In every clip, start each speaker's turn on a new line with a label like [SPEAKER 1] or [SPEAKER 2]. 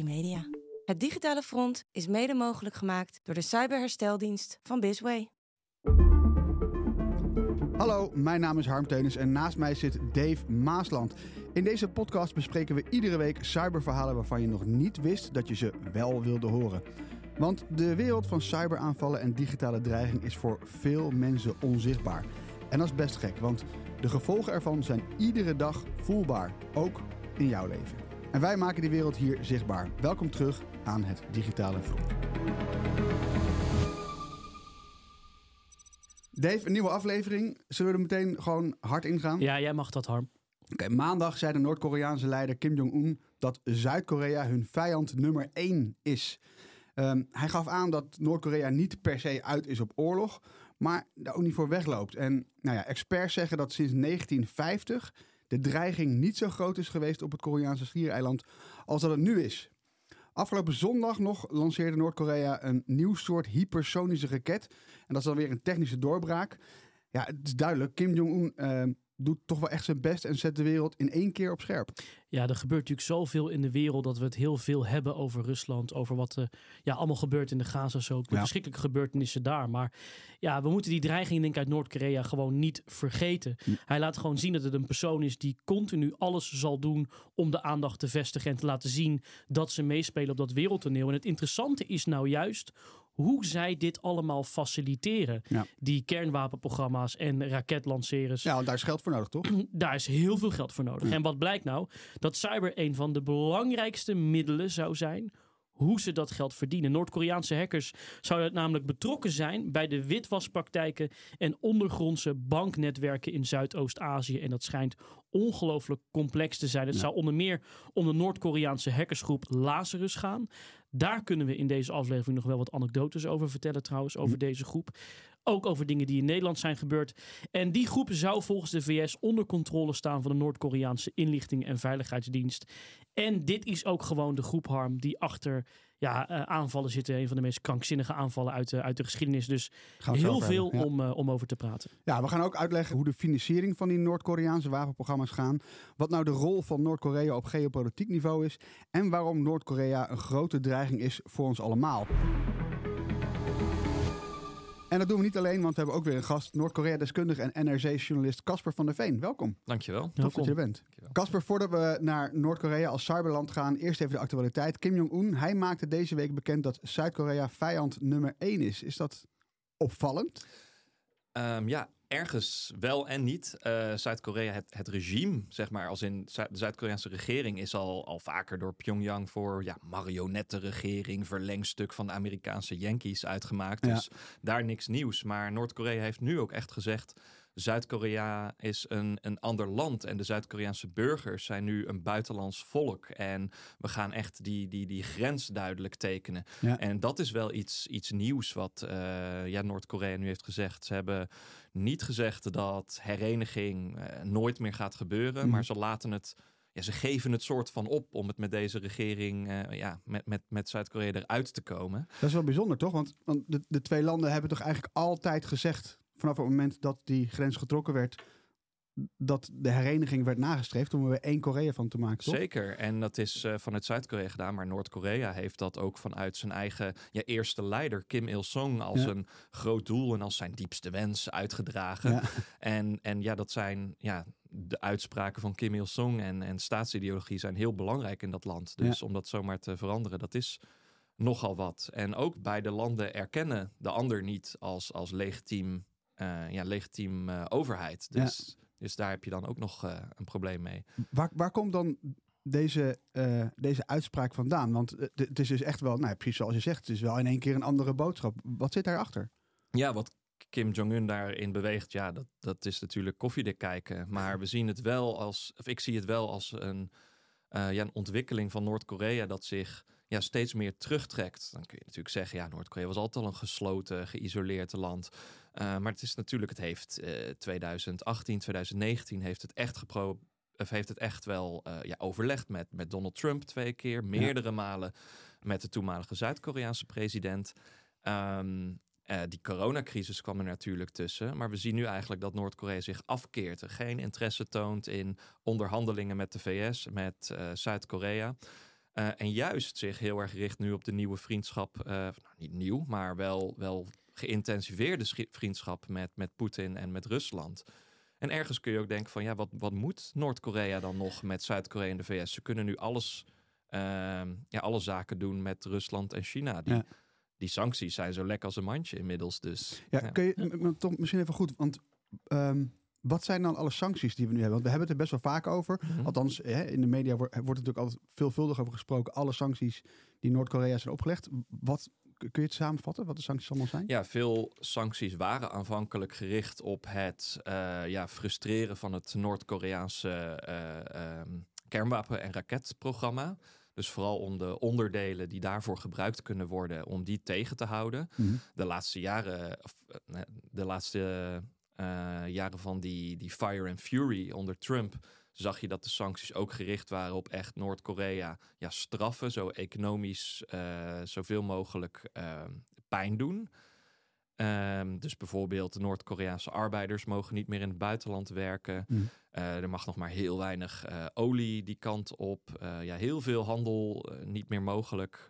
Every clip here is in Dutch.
[SPEAKER 1] Media. Het digitale front is mede mogelijk gemaakt door de cyberhersteldienst van Bisway.
[SPEAKER 2] Hallo, mijn naam is Harm Teunis en naast mij zit Dave Maasland. In deze podcast bespreken we iedere week cyberverhalen waarvan je nog niet wist dat je ze wel wilde horen. Want de wereld van cyberaanvallen en digitale dreiging is voor veel mensen onzichtbaar. En dat is best gek, want de gevolgen ervan zijn iedere dag voelbaar, ook in jouw leven. En wij maken die wereld hier zichtbaar. Welkom terug aan het digitale front. Dave, een nieuwe aflevering. Zullen we er meteen gewoon hard ingaan?
[SPEAKER 3] Ja, jij mag dat, Harm.
[SPEAKER 2] Oké, maandag zei de Noord-Koreaanse leider Kim Jong-un dat Zuid-Korea hun vijand nummer één is. Ehm, hij gaf aan dat Noord-Korea niet per se uit is op oorlog, maar daar ook niet voor wegloopt. En nou ja, experts zeggen dat sinds 1950 de dreiging niet zo groot is geweest op het Koreaanse schiereiland als dat het nu is. Afgelopen zondag nog lanceerde Noord-Korea een nieuw soort hypersonische raket. En dat is dan weer een technische doorbraak. Ja, het is duidelijk. Kim Jong-un uh, doet toch wel echt zijn best en zet de wereld in één keer op scherp.
[SPEAKER 3] Ja, er gebeurt natuurlijk zoveel in de wereld dat we het heel veel hebben over Rusland. Over wat er ja, allemaal gebeurt in de Gazastrook. De ja. verschrikkelijke gebeurtenissen daar. Maar ja, we moeten die dreiging denk ik uit Noord-Korea gewoon niet vergeten. Hm. Hij laat gewoon zien dat het een persoon is die continu alles zal doen om de aandacht te vestigen. En te laten zien dat ze meespelen op dat wereldtoneel. En het interessante is nou juist hoe zij dit allemaal faciliteren. Ja. Die kernwapenprogramma's en raketlanceerders.
[SPEAKER 2] Ja, want daar is geld voor nodig, toch?
[SPEAKER 3] daar is heel veel geld voor nodig. Ja. En wat blijkt nou? Dat cyber een van de belangrijkste middelen zou zijn hoe ze dat geld verdienen. Noord-Koreaanse hackers zouden namelijk betrokken zijn bij de witwaspraktijken en ondergrondse banknetwerken in Zuidoost-Azië. En dat schijnt ongelooflijk complex te zijn. Het ja. zou onder meer om de Noord-Koreaanse hackersgroep Lazarus gaan. Daar kunnen we in deze aflevering nog wel wat anekdotes over vertellen trouwens, over deze groep. Ook over dingen die in Nederland zijn gebeurd. En die groep zou volgens de VS onder controle staan van de Noord-Koreaanse inlichting en veiligheidsdienst. En dit is ook gewoon de groep Harm die achter ja, uh, aanvallen zitten. Een van de meest krankzinnige aanvallen uit, uh, uit de geschiedenis. Dus heel veel om, uh, om over te praten.
[SPEAKER 2] Ja, we gaan ook uitleggen hoe de financiering van die Noord-Koreaanse wapenprogramma's gaan. Wat nou de rol van Noord-Korea op geopolitiek niveau is. En waarom Noord-Korea een grote dreiging is voor ons allemaal. En dat doen we niet alleen, want we hebben ook weer een gast, Noord-Korea-deskundige en NRC-journalist Casper van der Veen. Welkom.
[SPEAKER 4] Dankjewel.
[SPEAKER 2] Tof Welkom. dat je er bent. Casper, voordat we naar Noord-Korea als cyberland gaan, eerst even de actualiteit. Kim Jong-un, hij maakte deze week bekend dat Zuid-Korea vijand nummer 1 is. Is dat opvallend?
[SPEAKER 4] Um, ja, ergens wel en niet. Uh, Zuid-Korea, het, het regime, zeg maar, als in de Zuid-Koreaanse regering, is al, al vaker door Pyongyang voor ja, marionettenregering, verlengstuk van de Amerikaanse Yankees uitgemaakt. Ja. Dus daar niks nieuws. Maar Noord-Korea heeft nu ook echt gezegd. Zuid-Korea is een, een ander land en de Zuid-Koreaanse burgers zijn nu een buitenlands volk. En we gaan echt die, die, die grens duidelijk tekenen. Ja. En dat is wel iets, iets nieuws wat uh, ja, Noord-Korea nu heeft gezegd. Ze hebben niet gezegd dat hereniging uh, nooit meer gaat gebeuren, mm. maar ze laten het. Ja, ze geven het soort van op om het met deze regering, uh, ja, met, met, met Zuid-Korea eruit te komen.
[SPEAKER 2] Dat is wel bijzonder, toch? Want, want de, de twee landen hebben toch eigenlijk altijd gezegd vanaf het moment dat die grens getrokken werd, dat de hereniging werd nagestreefd om er één Korea van te maken. Toch?
[SPEAKER 4] Zeker, en dat is uh, vanuit Zuid-Korea gedaan, maar Noord-Korea heeft dat ook vanuit zijn eigen ja, eerste leider, Kim Il-sung, als ja. een groot doel en als zijn diepste wens uitgedragen. Ja. En, en ja, dat zijn ja, de uitspraken van Kim Il-sung en, en staatsideologie zijn heel belangrijk in dat land. Dus om dat zomaar te veranderen, dat is nogal wat. En ook beide landen erkennen de ander niet als, als legitiem ja, legitiem uh, overheid. Dus, ja. dus daar heb je dan ook nog uh, een probleem mee.
[SPEAKER 2] Waar, waar komt dan deze, deze uitspraak vandaan? Want het is dus echt wel, nou, precies zoals je zegt, het is wel in één keer een andere boodschap. Wat zit daarachter?
[SPEAKER 4] Ja, wat Kim Jong-un daarin beweegt, ja, dat, dat is natuurlijk koffiedik kijken. Maar we zien het wel als, of ik zie het wel als een ja, een ontwikkeling van Noord-Korea dat zich ja, steeds meer terugtrekt. Dan kun je natuurlijk zeggen, ja, Noord-Korea was altijd al een gesloten, geïsoleerd land. maar het is natuurlijk, het heeft 2018, 2019 heeft het echt gepro of heeft het echt wel ja, overlegd met, met Donald Trump twee keer, meerdere malen met de toenmalige Zuid-Koreaanse president. Um, uh, die coronacrisis kwam er natuurlijk tussen. Maar we zien nu eigenlijk dat Noord-Korea zich afkeert. Geen interesse toont in onderhandelingen met de VS, met uh, Zuid-Korea. Uh, en juist zich heel erg richt nu op de nieuwe vriendschap. nou, niet nieuw, maar wel, wel geïntensiveerde vriendschap met, met Poetin en met Rusland. En ergens kun je ook denken van ja, wat, wat moet Noord-Korea dan nog met Zuid-Korea en de VS? Ze kunnen nu alles Ehm, ja, alle zaken doen met Rusland en China. Die, die sancties zijn zo lekker als een mandje inmiddels. Dus,
[SPEAKER 2] ja, kun je toch misschien even goed, want ehm, wat zijn dan alle sancties die we nu hebben? Want we hebben het er best wel vaak over. Mhm. Althans, hè, in de media wordt, wordt natuurlijk altijd veelvuldig over gesproken. Alle sancties die Noord-Korea zijn opgelegd. Wat, kun je het samenvatten, wat de sancties allemaal zijn?
[SPEAKER 4] Ja, veel sancties waren aanvankelijk gericht op het uh, ja, frustreren van het Noord-Koreaanse uh, um, kernwapen- en raketprogramma. Dus vooral om de onderdelen die daarvoor gebruikt kunnen worden, om die tegen te houden. Mhm. De laatste jaren, of, eh, de laatste uh, jaren van die, die Fire and Fury onder Trump, zag je dat de sancties ook gericht waren op echt Noord-Korea ja, straffen, zo economisch uh, zoveel mogelijk uh, pijn doen. Um, dus bijvoorbeeld Noord-Koreaanse arbeiders mogen niet meer in het buitenland werken. Mm. Uh, er mag nog maar heel weinig uh, olie die kant op. Uh, ja, heel veel handel niet meer mogelijk.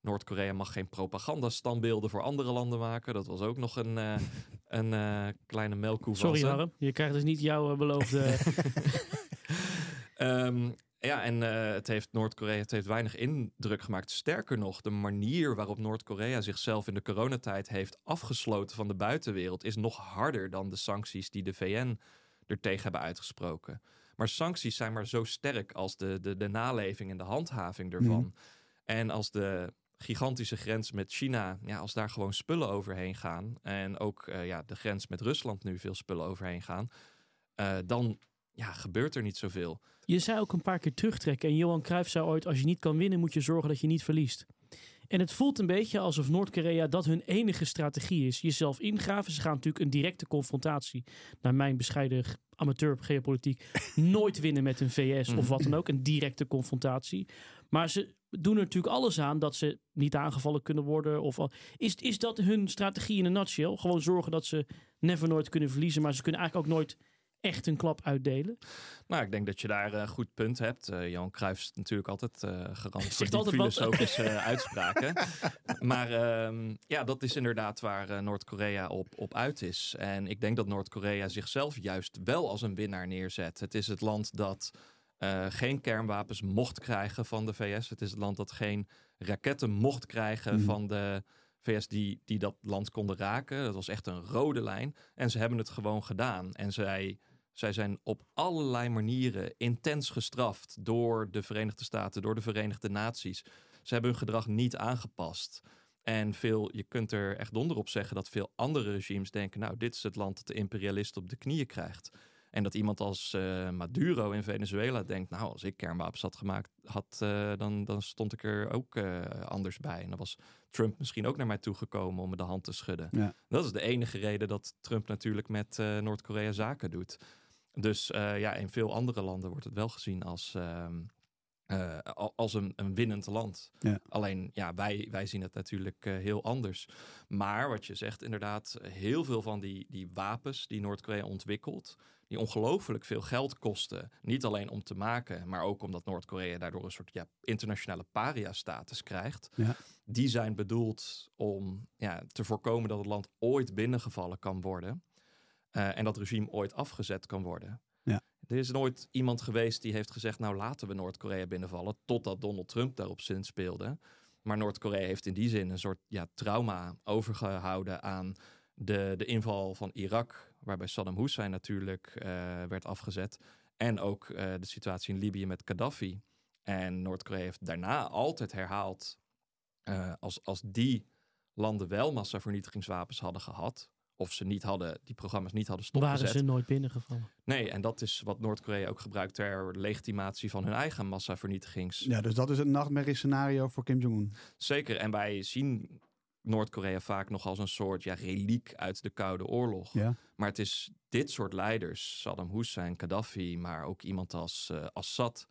[SPEAKER 4] Noord-Korea mag geen propagandastandbeelden voor andere landen maken. Dat was ook nog een, een kleine melkkoe.
[SPEAKER 3] Sorry Harm, je krijgt dus niet jouw beloofde...
[SPEAKER 4] um, Ja, en uh, het heeft Noord-Korea het heeft weinig indruk gemaakt. Sterker nog, de manier waarop Noord-Korea zichzelf in de coronatijd heeft afgesloten van de buitenwereld is nog harder dan de sancties die de VN er tegen hebben uitgesproken. Maar sancties zijn maar zo sterk als de, de, de naleving en de handhaving ervan. Mhm. En als de gigantische grens met China, ja, als daar gewoon spullen overheen gaan. En ook uh, ja, de grens met Rusland nu veel spullen overheen gaan. Uh, dan ja, gebeurt er niet zoveel.
[SPEAKER 3] Je zei ook een paar keer terugtrekken. En Johan Cruijff zei ooit, als je niet kan winnen, moet je zorgen dat je niet verliest. En het voelt een beetje alsof Noord-Korea dat hun enige strategie is. Jezelf ingraven. Ze gaan natuurlijk een directe confrontatie, naar mijn bescheiden amateur geopolitiek, nooit winnen met een VS of wat dan ook. Een directe confrontatie. Maar ze doen er natuurlijk alles aan dat ze niet aangevallen kunnen worden. Of, is, is dat hun strategie in een nutshell? Gewoon zorgen dat ze never nooit kunnen verliezen, maar ze kunnen eigenlijk ook nooit echt een klap uitdelen?
[SPEAKER 4] Nou, ik denk dat je daar een goed punt hebt. Uh, Johan Cruijff is natuurlijk altijd uh, garant voor die filosofische uitspraken. maar uh, ja, dat is inderdaad waar Noord-Korea op, op uit is. En ik denk dat Noord-Korea zichzelf juist wel als een winnaar neerzet. Het is het land dat geen kernwapens mocht krijgen van de VS. Het is het land dat geen raketten mocht krijgen mhm. van de VS die, die dat land konden raken. Dat was echt een rode lijn. En ze hebben het gewoon gedaan. En zij zij zijn op allerlei manieren intens gestraft door de Verenigde Staten, door de Verenigde Naties. Ze hebben hun gedrag niet aangepast. En veel, je kunt er echt donder op zeggen dat veel andere regimes denken: nou, dit is het land dat de imperialisten op de knieën krijgt. En dat iemand als uh, Maduro in Venezuela denkt: nou, als ik kernwapens had gemaakt, had, uh, dan, dan stond ik er ook uh, anders bij. En dan was Trump misschien ook naar mij toegekomen om me de hand te schudden. Ja. Dat is de enige reden dat Trump natuurlijk met Noord-Korea zaken doet. Dus ja, in veel andere landen wordt het wel gezien als, uh, uh, als een, een winnend land. Ja. Alleen ja, wij, wij zien het natuurlijk heel anders. Maar wat je zegt, inderdaad, heel veel van die, die wapens die Noord-Korea ontwikkelt, die ongelooflijk veel geld kosten. Niet alleen om te maken, maar ook omdat Noord-Korea daardoor een soort ja, internationale paria-status krijgt. Ja. Die zijn bedoeld om ja, te voorkomen dat het land ooit binnengevallen kan worden. Uh, en dat regime ooit afgezet kan worden. Er is nooit iemand geweest die heeft gezegd: Nou, laten we Noord-Korea binnenvallen. Totdat Donald Trump daarop zin speelde. Maar Noord-Korea heeft in die zin een soort ja, trauma overgehouden aan de, de inval van Irak. Waarbij Saddam Hussein natuurlijk uh, werd afgezet. En ook uh, de situatie in Libië met Gaddafi. En Noord-Korea heeft daarna altijd herhaald. als, als die landen wel massavernietigingswapens hadden gehad of ze niet hadden, die programma's niet hadden
[SPEAKER 3] Waren
[SPEAKER 4] stopgezet.
[SPEAKER 3] ze nooit binnengevallen.
[SPEAKER 4] Nee, en dat is wat Noord-Korea ook gebruikt ter legitimatie van hun eigen massavernietigings.
[SPEAKER 2] Ja, dus dat is het nachtmerriescenario voor Kim Jong-un.
[SPEAKER 4] Zeker, en wij zien Noord-Korea vaak nog als een soort ja, reliek uit de Koude Oorlog.
[SPEAKER 2] Ja.
[SPEAKER 4] Maar het is dit soort leiders, Saddam Hussein, Gaddafi, maar ook iemand als Assad,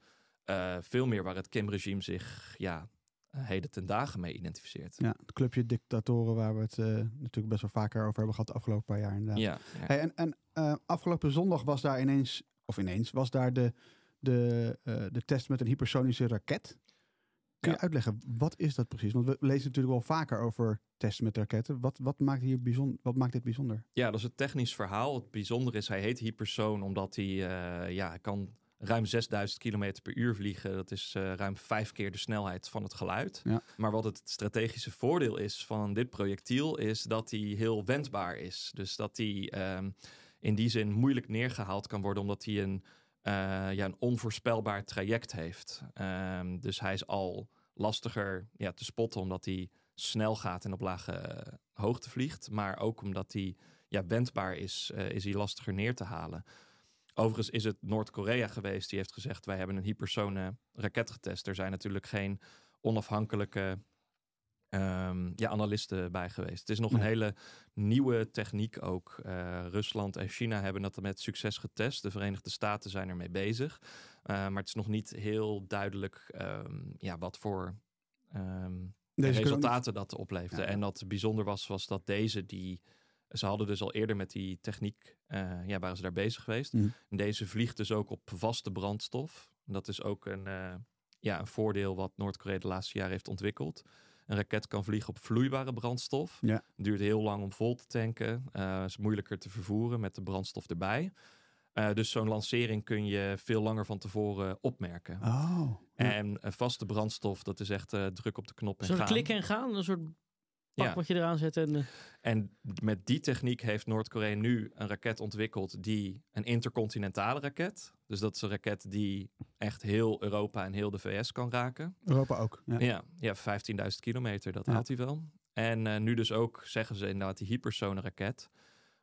[SPEAKER 4] veel meer waar het Kim-regime zich ja, heden ten dagen mee identificeert.
[SPEAKER 2] Ja, het clubje dictatoren waar we het eh, natuurlijk best wel vaker over hebben gehad de afgelopen paar jaar inderdaad.
[SPEAKER 4] Ja, ja.
[SPEAKER 2] Hey, en en eh, afgelopen zondag was daar ineens, of ineens, was daar de, de, eh, de test met een hypersonische raket. Kun je
[SPEAKER 4] Ja.
[SPEAKER 2] uitleggen, wat is dat precies? Want we lezen natuurlijk wel vaker over testen met raketten. Wat, wat, maakt, hier bijzonder, wat maakt dit bijzonder?
[SPEAKER 4] Ja, dat is het technisch verhaal. Het bijzondere is, hij heet hypersoon omdat hij, eh, ja, hij kan ruim 6000 km per uur vliegen. Dat is eh, ruim vijf keer de snelheid van het geluid.
[SPEAKER 2] Ja.
[SPEAKER 4] Maar wat het strategische voordeel is van dit projectiel, is dat hij heel wendbaar is. Dus dat hij ehm, in die zin moeilijk neergehaald kan worden, omdat hij een, eh, ja, een onvoorspelbaar traject heeft. Ehm, dus hij is al lastiger ja, te spotten, omdat hij snel gaat en op lage eh, hoogte vliegt. Maar ook omdat hij ja, wendbaar is, is hij lastiger neer te halen. Overigens is het Noord-Korea geweest die heeft gezegd: wij hebben een hypersone raket getest. Er zijn natuurlijk geen onafhankelijke ehm, ja, analisten bij geweest. Het is nog
[SPEAKER 2] Nee.
[SPEAKER 4] een hele nieuwe techniek ook. Eh, Rusland en China hebben dat met succes getest. De Verenigde Staten zijn ermee bezig. Eh, maar het is nog niet heel duidelijk ehm, ja, wat voor ehm,
[SPEAKER 2] Deze
[SPEAKER 4] resultaten dat opleverde.
[SPEAKER 2] Ja.
[SPEAKER 4] En dat bijzonder was, was dat deze die. Ze hadden dus al eerder met die techniek, eh, ja, waren ze daar bezig geweest.
[SPEAKER 2] Mhm.
[SPEAKER 4] En deze vliegt dus ook op vaste brandstof. En dat is ook een, eh, ja, een voordeel wat Noord-Korea de laatste jaren heeft ontwikkeld. Een raket kan vliegen op vloeibare brandstof.
[SPEAKER 2] Ja.
[SPEAKER 4] Duurt heel lang om vol te tanken. Eh, is moeilijker te vervoeren met de brandstof erbij. Eh, dus zo'n lancering kun je veel langer van tevoren opmerken.
[SPEAKER 2] Oh. ja.
[SPEAKER 4] En een vaste brandstof, dat is echt eh, druk op de knop en
[SPEAKER 3] Zo'n
[SPEAKER 4] gaan.
[SPEAKER 3] klikken en gaan, een soort pak
[SPEAKER 4] Ja.
[SPEAKER 3] wat je eraan zet. En, eh,
[SPEAKER 4] En met die techniek heeft Noord-Korea nu een raket ontwikkeld die een intercontinentale raket. Dus dat is een raket die echt heel Europa en heel de VS kan raken.
[SPEAKER 2] Europa ook. Ja.
[SPEAKER 4] Ja, ja 15.000 kilometer, dat
[SPEAKER 2] Ja.
[SPEAKER 4] haalt hij wel. En eh, nu dus ook, zeggen ze inderdaad, die hypersone raket.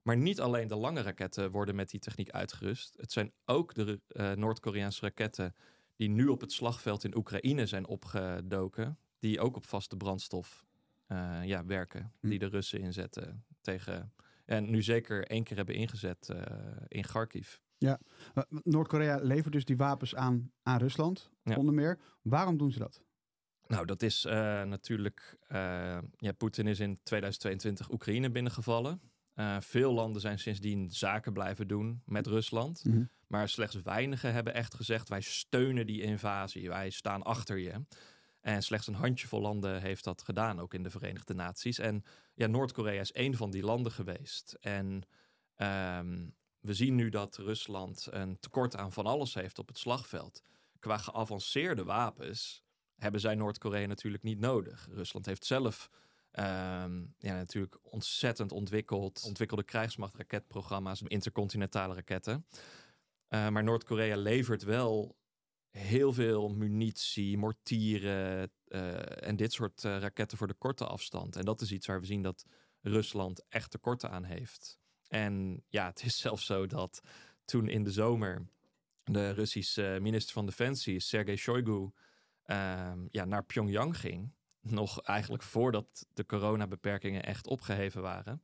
[SPEAKER 4] Maar niet alleen de lange raketten worden met die techniek uitgerust. Het zijn ook de eh, Noord-Koreaanse raketten die nu op het slagveld in Oekraïne zijn opgedoken. Die ook op vaste brandstof eh, ja, werken.
[SPEAKER 2] Hm.
[SPEAKER 4] Die de Russen inzetten tegen... En nu zeker één keer hebben ingezet eh, in Kharkiv.
[SPEAKER 2] Uh, Noord-Korea levert dus die wapens aan, aan Rusland,
[SPEAKER 4] Ja.
[SPEAKER 2] onder meer. Waarom doen ze dat?
[SPEAKER 4] Nou, dat is eh, natuurlijk. ja, Poetin is in 2022 Oekraïne binnengevallen. Veel landen zijn sindsdien zaken blijven doen met Rusland. Maar slechts weinigen hebben echt gezegd: wij steunen die invasie, wij staan achter je. En slechts een handjevol landen heeft dat gedaan, ook in de Verenigde Naties. En ja, Noord-Korea is één van die landen geweest. En ehm, we zien nu dat Rusland een tekort aan van alles heeft op het slagveld. Qua geavanceerde wapens hebben zij Noord-Korea natuurlijk niet nodig. Rusland heeft zelf ehm, ja, natuurlijk ontzettend ontwikkeld, ontwikkelde krijgsmacht raketprogramma's, intercontinentale raketten. Uh, maar Noord-Korea levert wel heel veel munitie, mortieren uh, en dit soort uh, raketten voor de korte afstand. En dat is iets waar we zien dat Rusland echt tekorten aan heeft. En ja, het is zelfs zo dat toen in de zomer de Russische minister van Defensie, Sergei Shoigu, um, ja, naar Pyongyang ging, nog eigenlijk voordat de coronabeperkingen echt opgeheven waren,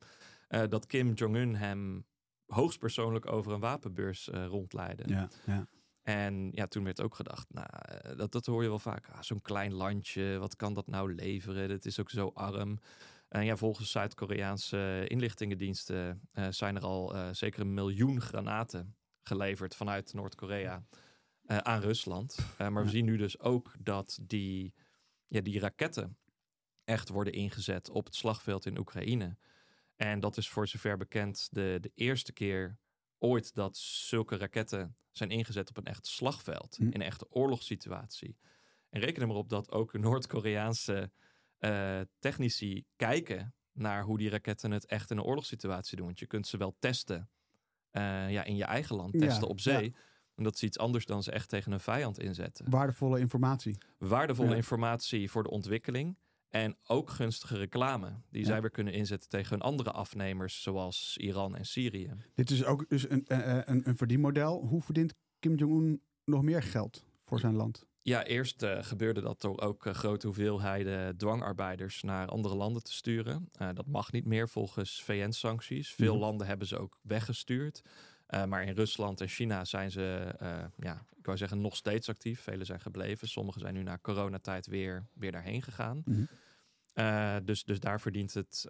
[SPEAKER 4] uh, dat Kim Jong-un hem hoogstpersoonlijk over een wapenbeurs rondleidde.
[SPEAKER 2] Ja, ja.
[SPEAKER 4] En ja, toen werd ook gedacht, nou, dat, dat hoor je wel vaak. Ah, Zo'n klein landje, wat kan dat nou leveren? Het is ook zo arm. En ja, volgens Zuid-Koreaanse inlichtingendiensten uh, zijn er al uh, zeker een miljoen granaten geleverd vanuit Noord-Korea uh, aan Rusland. Maar we zien nu dus ook dat die, ja, die raketten echt worden ingezet op het slagveld in Oekraïne. En dat is voor zover bekend de, de eerste keer ooit dat zulke raketten zijn ingezet op een echt slagveld,
[SPEAKER 2] Hm.
[SPEAKER 4] in een echte oorlogssituatie. En reken er maar op dat ook Noord-Koreaanse uh, technici kijken naar hoe die raketten het echt in een oorlogssituatie doen. Want je kunt ze wel testen uh, ja, in je eigen land, testen
[SPEAKER 2] Ja,
[SPEAKER 4] op zee.
[SPEAKER 2] ja.
[SPEAKER 4] En dat is iets anders dan ze echt tegen een vijand inzetten.
[SPEAKER 2] Waardevolle informatie.
[SPEAKER 4] Waardevolle
[SPEAKER 2] Ja.
[SPEAKER 4] informatie voor de ontwikkeling. En ook gunstige reclame, die zij weer kunnen inzetten tegen hun andere afnemers, zoals Iran en Syrië.
[SPEAKER 2] Dit is ook dus een, eh, eh, een, een verdienmodel. Hoe verdient Kim Jong-un nog meer geld voor zijn land?
[SPEAKER 4] Ja, eerst uh, gebeurde dat door ook uh, grote hoeveelheden dwangarbeiders naar andere landen te sturen. Uh, dat mag niet meer volgens VN-sancties. Veel mm. landen hebben ze ook weggestuurd. maar in Rusland en China zijn ze, ja, ik wou zeggen, nog steeds actief. Velen zijn gebleven. Sommigen zijn nu na coronatijd weer, weer daarheen gegaan. Mm. Dus, dus daar verdient het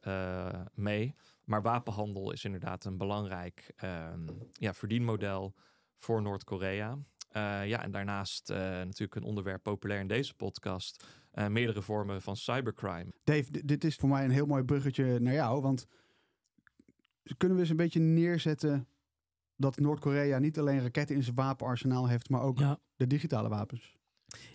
[SPEAKER 4] mee. Maar wapenhandel is inderdaad een belangrijk ehm, ja, verdienmodel voor Noord-Korea. Uh, ja, en daarnaast uh, natuurlijk een onderwerp populair in deze podcast. Uh, meerdere vormen van cybercrime.
[SPEAKER 2] Dave, dit is voor mij een heel mooi bruggetje naar jou. Want kunnen we eens een beetje neerzetten dat Noord-Korea niet alleen raketten in zijn wapenarsenaal heeft, maar ook ja. de digitale wapens?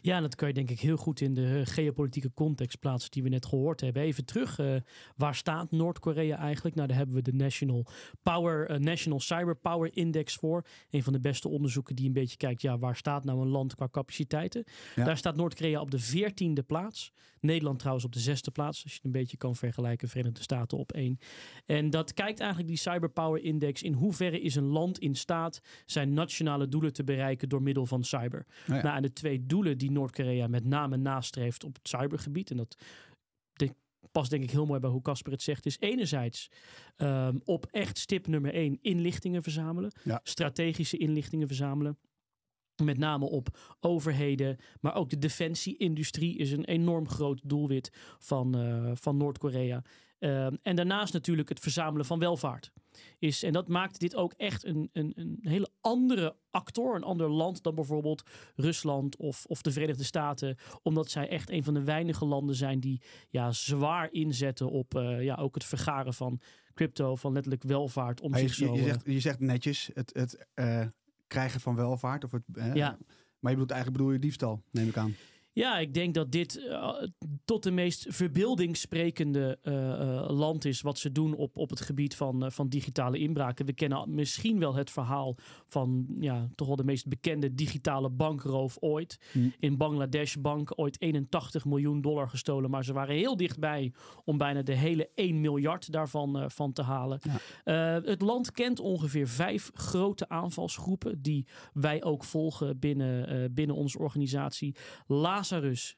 [SPEAKER 3] Ja, en dat kan je denk ik heel goed in de geopolitieke context plaatsen die we net gehoord hebben. Even terug, uh, waar staat Noord-Korea eigenlijk? Nou, daar hebben we de National, Power, uh, National Cyber Power Index voor. Een van de beste onderzoeken die een beetje kijkt, ja, waar staat nou een land qua capaciteiten? Daar staat Noord-Korea op de veertiende plaats. Nederland trouwens op de zesde plaats, als je het een beetje kan vergelijken. Verenigde Staten op één. En dat kijkt eigenlijk die Cyber Power Index in hoeverre is een land in staat zijn nationale doelen te bereiken door middel van cyber. Nou, en de twee doelen die Noord-Korea met name nastreeft op het cybergebied. En dat past denk ik heel mooi bij hoe Casper het zegt. Is enerzijds um, op echt stip nummer één inlichtingen verzamelen. Strategische inlichtingen verzamelen. Met name op overheden, maar ook de defensie-industrie is een enorm groot doelwit van, uh, van Noord-Korea. Uh, en daarnaast natuurlijk het verzamelen van welvaart. Is, en dat maakt dit ook echt een, een, een hele andere actor, een ander land dan bijvoorbeeld Rusland of, of de Verenigde Staten. Omdat zij echt een van de weinige landen zijn die ja, zwaar inzetten op uh, ja, ook het vergaren van crypto, van letterlijk welvaart. Om
[SPEAKER 2] je,
[SPEAKER 3] zich zo,
[SPEAKER 2] je, zegt, je zegt netjes, het, het krijgen van welvaart. Of het, ja. Maar je bedoelt eigenlijk bedoel je diefstal, neem ik aan.
[SPEAKER 3] Ja, ik denk dat dit uh, tot de meest verbeeldingssprekende uh, land is wat ze doen op, op het gebied van, van digitale inbraken. We kennen misschien wel het verhaal van ja, toch wel de meest bekende digitale bankroof ooit. Hm. In Bangladesh Bank ooit 81 miljoen dollar gestolen, maar ze waren heel dichtbij om bijna de hele 1 miljard daarvan van te halen. het land kent ongeveer vijf grote aanvalsgroepen die wij ook volgen binnen, binnen onze organisatie. Laat Lazarus.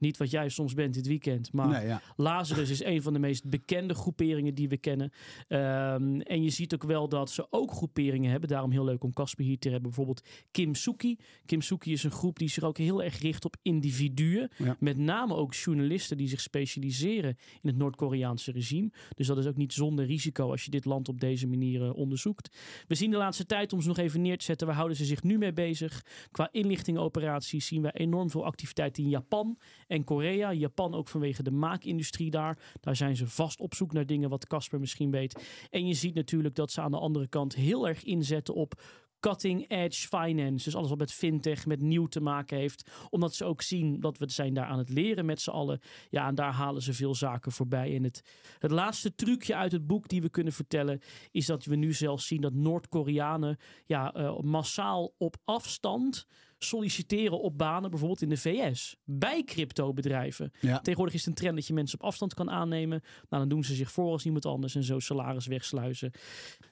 [SPEAKER 3] Niet wat jij soms bent dit weekend. Maar Lazarus is een van de meest bekende groeperingen die we kennen. Um, en je ziet ook wel dat ze ook groeperingen hebben. Daarom heel leuk om Casper hier te hebben. Bijvoorbeeld Kim Suki. Kim Suki is een groep die zich ook heel erg richt op individuen. Met name ook journalisten die zich specialiseren in het Noord-Koreaanse regime. Dus dat is ook niet zonder risico als je dit land op deze manier uh, onderzoekt. We zien de laatste tijd, om ze nog even neer te zetten, waar houden ze zich nu mee bezig? Qua inlichtingoperaties zien we enorm veel activiteit in Japan en Korea. Japan ook vanwege de maakindustrie daar. Daar zijn ze vast op zoek naar dingen wat Casper misschien weet. En je ziet natuurlijk dat ze aan de andere kant heel erg inzetten op cutting edge finance. Dus alles wat met fintech, met nieuw te maken heeft. Omdat ze ook zien dat we zijn daar aan het leren met z'n allen. Ja, en daar halen ze veel zaken voorbij. En het, het laatste trucje uit het boek die we kunnen vertellen... is dat we nu zelfs zien dat Noord-Koreanen ja, uh, massaal op afstand solliciteren op banen, bijvoorbeeld in de VS, bij cryptobedrijven. Ja. Tegenwoordig is het een trend dat je mensen op afstand kan aannemen. Nou, dan doen ze zich voor als iemand anders en zo salaris wegsluizen.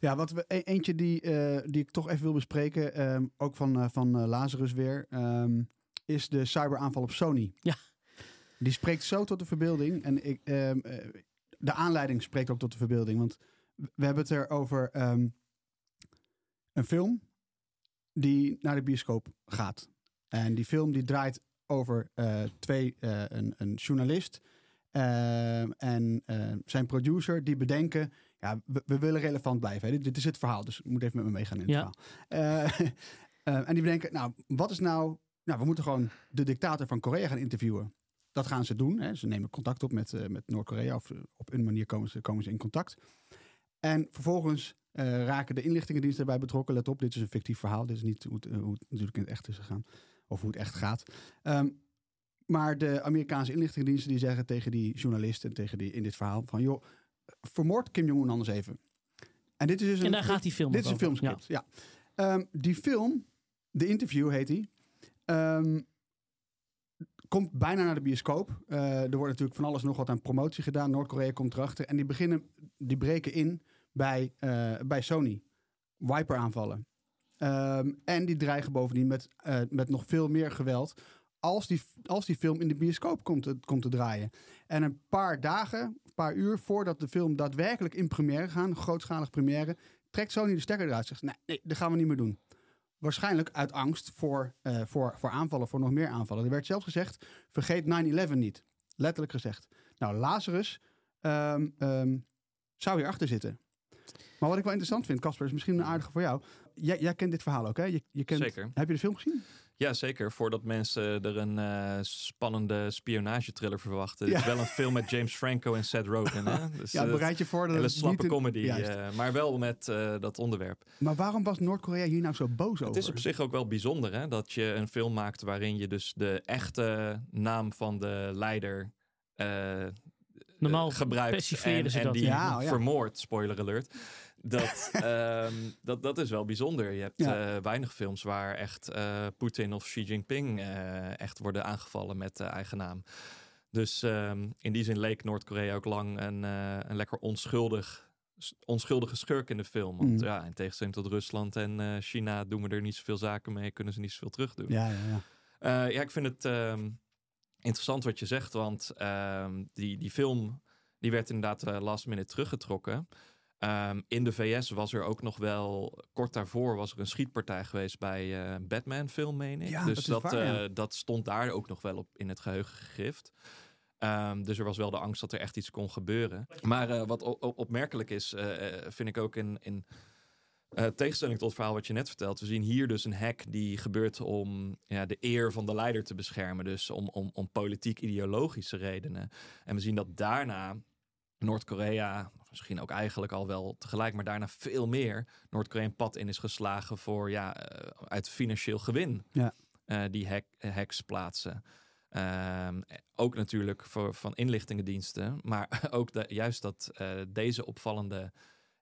[SPEAKER 2] Ja, wat we, e-, eentje die, uh, die ik toch even wil bespreken, um, ook van, uh, van uh, Lazarus weer, um, is de cyberaanval op Sony.
[SPEAKER 3] Ja.
[SPEAKER 2] Die spreekt zo tot de verbeelding. En ik, um, de aanleiding spreekt ook tot de verbeelding. Want we hebben het er over een film die naar de bioscoop gaat. En die film die draait over uh, twee, uh, een, een, journalist uh, en zijn producer die bedenken, ja, we, we willen relevant blijven. Hè. Dit, dit, is het verhaal, dus moet even met me meegaan in het ja. verhaal. en die bedenken, nou, wat is nou, nou, we moeten gewoon de dictator van Korea gaan interviewen. Dat gaan ze doen. Hè. Ze nemen contact op met, met Noord-Korea of op een manier komen ze, komen ze in contact. En vervolgens uh, raken de inlichtingendiensten erbij betrokken. Let op, dit is een fictief verhaal. Dit is niet hoe het, hoe het natuurlijk in het echt is gegaan. Of hoe het echt gaat. Um, maar de Amerikaanse inlichtingendiensten die zeggen tegen die journalisten, tegen die in dit verhaal, van joh, vermoord Kim Jong-un anders even.
[SPEAKER 3] En, dit is dus een, en daar gaat die film
[SPEAKER 2] Dit is een filmscript, ja. ja. Um, die film, de interview heet die. Um, komt bijna naar de bioscoop. Eh, er wordt natuurlijk van alles nog wat aan promotie gedaan. Noord-Korea komt erachter. En die beginnen, die breken in bij, eh, bij Sony. Wiper aanvallen. Ehm, en die dreigen bovendien met, eh, met nog veel meer geweld. Als die, als die film in de bioscoop komt, te- komt te draaien. En een paar dagen, een paar uur voordat de film daadwerkelijk in première gaat, grootschalig première, trekt Sony de stekker eruit. Zegt: nee, nee, dat gaan we niet meer doen. Waarschijnlijk uit angst voor, eh, voor, voor aanvallen, voor nog meer aanvallen. Er werd zelfs gezegd: vergeet 9-11 niet. Letterlijk gezegd. Nou, Lazarus ehm, ehm, zou hierachter zitten. Maar wat ik wel interessant vind, Casper, is misschien een aardige voor jou. Jij, jij kent dit verhaal ook, hè? Je, je kent,
[SPEAKER 4] Zeker.
[SPEAKER 2] Heb je de film gezien?
[SPEAKER 4] Ja, zeker. Voordat mensen er een eh, spannende spionagetriller verwachten. Het
[SPEAKER 2] Ja.
[SPEAKER 4] is wel een film met James Franco en Seth Rogen. Hè? Dus,
[SPEAKER 2] Ja,
[SPEAKER 4] eh,
[SPEAKER 2] bereid je voor dat
[SPEAKER 4] Hele
[SPEAKER 2] het
[SPEAKER 4] slappe
[SPEAKER 2] een-
[SPEAKER 4] comedy, eh, maar wel met dat onderwerp.
[SPEAKER 2] Maar waarom was Noord-Korea hier nou zo boos over?
[SPEAKER 4] Het is op zich ook wel bijzonder hè, dat je een film maakt waarin je dus de echte naam van de leider
[SPEAKER 3] Normaal
[SPEAKER 4] eh, gebruikt en,
[SPEAKER 3] ze
[SPEAKER 4] en
[SPEAKER 3] dat.
[SPEAKER 4] die
[SPEAKER 2] Ja, ja.
[SPEAKER 4] vermoordt, spoiler alert. Dat, ehm, dat, dat is wel bijzonder. Je hebt
[SPEAKER 2] Ja.
[SPEAKER 4] eh, weinig films waar echt eh Poetin of Xi Jinping eh, echt worden aangevallen met de eigen naam. Dus ehm, in die zin leek Noord-Korea ook lang een, eh, een lekker onschuldig, onschuldige schurk in de film. Want
[SPEAKER 2] Mhm.
[SPEAKER 4] ja, in tegenstelling tot Rusland en eh, China doen we er niet zoveel zaken mee, kunnen ze niet zoveel terug doen.
[SPEAKER 2] Ja, ja, ja.
[SPEAKER 4] Eh, ja, ik vind het ehm, interessant wat je zegt, want ehm, die, die film die werd inderdaad eh, last minute teruggetrokken. Ehm, in de VS was er ook nog wel, kort daarvoor was er een schietpartij geweest bij eh, Batman film, meen ik.
[SPEAKER 2] Ja,
[SPEAKER 4] dus
[SPEAKER 2] dat
[SPEAKER 4] dat,
[SPEAKER 2] waar, ja.
[SPEAKER 4] eh, dat stond daar ook nog wel op in het geheugen gegrift. Ehm, dus er was wel de angst dat er echt iets kon gebeuren. Maar wat opmerkelijk is, vind ik ook in, in eh, tegenstelling tot het verhaal wat je net vertelt. We zien hier dus een hack die gebeurt om ja, de eer van de leider te beschermen. Dus om, om, om politiek-ideologische redenen. En we zien dat daarna Noord-Korea, misschien ook eigenlijk al wel tegelijk, maar daarna veel meer Noord-Korea een pad in is geslagen voor ja, eh, uit financieel gewin.
[SPEAKER 2] Ja.
[SPEAKER 4] eh, die hack, hacks plaatsen. Ehm, ook natuurlijk voor, van inlichtingendiensten, maar ook de, juist dat deze opvallende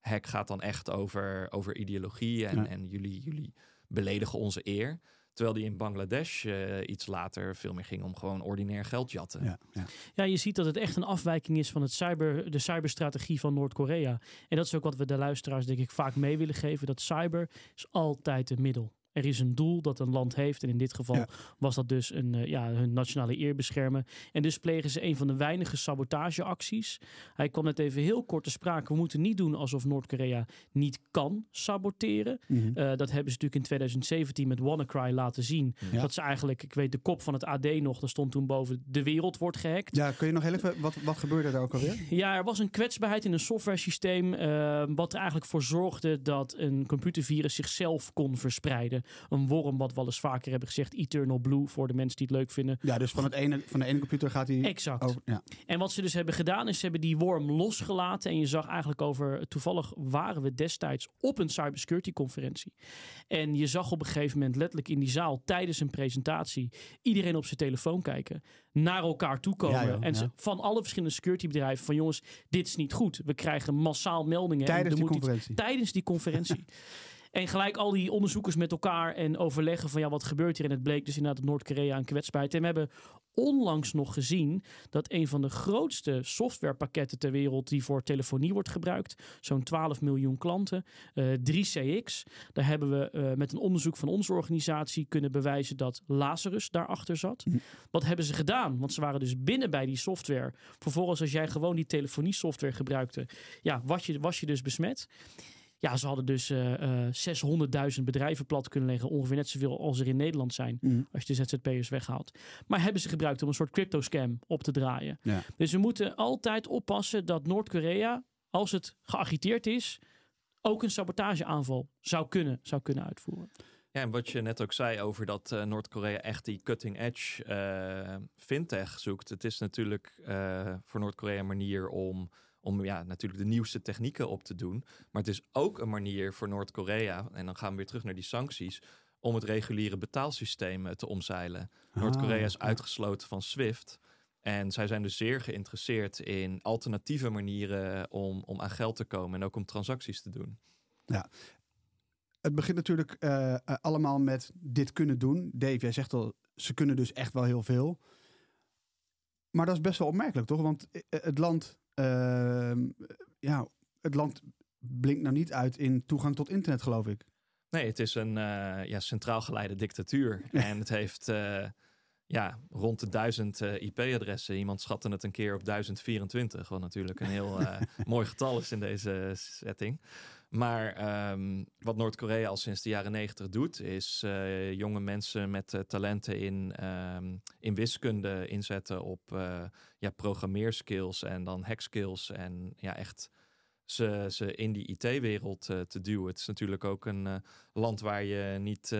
[SPEAKER 4] hack gaat dan echt over, over ideologie en,
[SPEAKER 2] Ja.
[SPEAKER 4] en jullie, jullie beledigen onze eer. Terwijl die in Bangladesh eh, iets later veel meer ging om gewoon ordinair geld jatten.
[SPEAKER 2] ja, ja.
[SPEAKER 3] Ja, je ziet dat het echt een afwijking is van het cyber, de cyberstrategie van Noord-Korea. En dat is ook wat we de luisteraars denk ik vaak mee willen geven. Dat cyber is altijd een middel. Er is een doel dat een land heeft. En in dit geval
[SPEAKER 2] Ja.
[SPEAKER 3] was dat dus een, eh, ja, hun nationale eer beschermen. En dus plegen ze een van de weinige sabotageacties. Hij kwam net even heel kort te sprake. We moeten niet doen alsof Noord-Korea niet kan saboteren.
[SPEAKER 2] Mhm.
[SPEAKER 3] Eh, dat hebben ze natuurlijk in 2017 met WannaCry laten zien.
[SPEAKER 2] Ja.
[SPEAKER 3] Dat ze eigenlijk, ik weet de kop van het AD nog, daar stond toen boven de wereld wordt gehackt.
[SPEAKER 2] ja, kun je nog heel even, wat, wat gebeurde daar ook alweer?
[SPEAKER 3] Ja, er was een kwetsbaarheid in een softwaresysteem. eh, wat er eigenlijk voor zorgde dat een computervirus zichzelf kon verspreiden. Een worm, wat we al eens vaker hebben gezegd, Eternal Blue, voor de mensen die het leuk vinden.
[SPEAKER 2] Ja, dus van, het ene, van de ene computer gaat hij
[SPEAKER 3] Exact.
[SPEAKER 2] over... Ja.
[SPEAKER 3] En wat ze dus hebben gedaan, is ze hebben die worm losgelaten. En je zag eigenlijk over, toevallig waren we destijds op een cybersecurity conferentie. En je zag op een gegeven moment letterlijk in die zaal tijdens een presentatie iedereen op zijn telefoon kijken. Naar elkaar toe komen.
[SPEAKER 2] Ja, joh,
[SPEAKER 3] en ze-
[SPEAKER 2] ja.
[SPEAKER 3] van alle verschillende security bedrijven van jongens, dit is niet goed. We krijgen massaal meldingen. en
[SPEAKER 2] Tijdens die
[SPEAKER 3] moet iets-
[SPEAKER 2] conferentie.
[SPEAKER 3] tijdens die conferentie. En gelijk al die onderzoekers met elkaar en overleggen van ja, wat gebeurt hier? En het bleek dus inderdaad Noord-Korea een kwetsbaarheid. En we hebben onlangs nog gezien dat een van de grootste softwarepakketten ter wereld die voor telefonie wordt gebruikt, zo'n 12 miljoen klanten, eh 3CX, daar hebben we eh, met een onderzoek van onze organisatie kunnen bewijzen dat Lazarus daarachter zat.
[SPEAKER 2] Mhm.
[SPEAKER 3] Wat hebben ze gedaan? Want ze waren dus binnen bij die software. Vervolgens, als jij gewoon die telefonie software gebruikte, ja, was je, was je dus besmet. Ja, ze hadden dus eh, eh, 600.000 bedrijven plat kunnen leggen. Ongeveer net zoveel als er in Nederland zijn.
[SPEAKER 2] Mhm.
[SPEAKER 3] Als je de ZZP'ers weghaalt. Maar hebben ze gebruikt om een soort crypto scam op te draaien.
[SPEAKER 2] Ja.
[SPEAKER 3] Dus we moeten altijd oppassen dat Noord-Korea, als het geagiteerd is, ook een sabotageaanval zou kunnen, zou kunnen uitvoeren.
[SPEAKER 4] Ja, en wat je net ook zei over dat eh, Noord-Korea echt die cutting edge eh, fintech zoekt. Het is natuurlijk eh, voor Noord-Korea een manier om, om ja, natuurlijk de nieuwste technieken op te doen. Maar het is ook een manier voor Noord-Korea, en dan gaan we weer terug naar die sancties, om het reguliere betaalsysteem eh, te omzeilen. Noord-Korea is
[SPEAKER 2] Ah,
[SPEAKER 4] uitgesloten van SWIFT. En zij zijn dus zeer geïnteresseerd in alternatieve manieren om, om aan geld te komen en ook om transacties te doen.
[SPEAKER 2] Het begint natuurlijk eh, eh, allemaal met dit kunnen doen. Dave, jij zegt al, ze kunnen dus echt wel heel veel. Maar dat is best wel opmerkelijk, toch? Want eh, het land, ja, het land blinkt nou niet uit in toegang tot internet, geloof ik.
[SPEAKER 4] Nee, het is een eh, ja, centraal geleide dictatuur. en het heeft eh, ja, rond de duizend eh, IP-adressen. Iemand schatte het een keer op 1024, wat natuurlijk een heel mooi getal is in deze setting. Maar ehm, wat Noord-Korea al sinds de jaren negentig doet, is eh, jonge mensen met eh, talenten in, ehm, in wiskunde inzetten op eh, ja, programmeerskills en dan hackskills. En ja, echt ze, ze in die IT-wereld te duwen. Het is natuurlijk ook een land waar je niet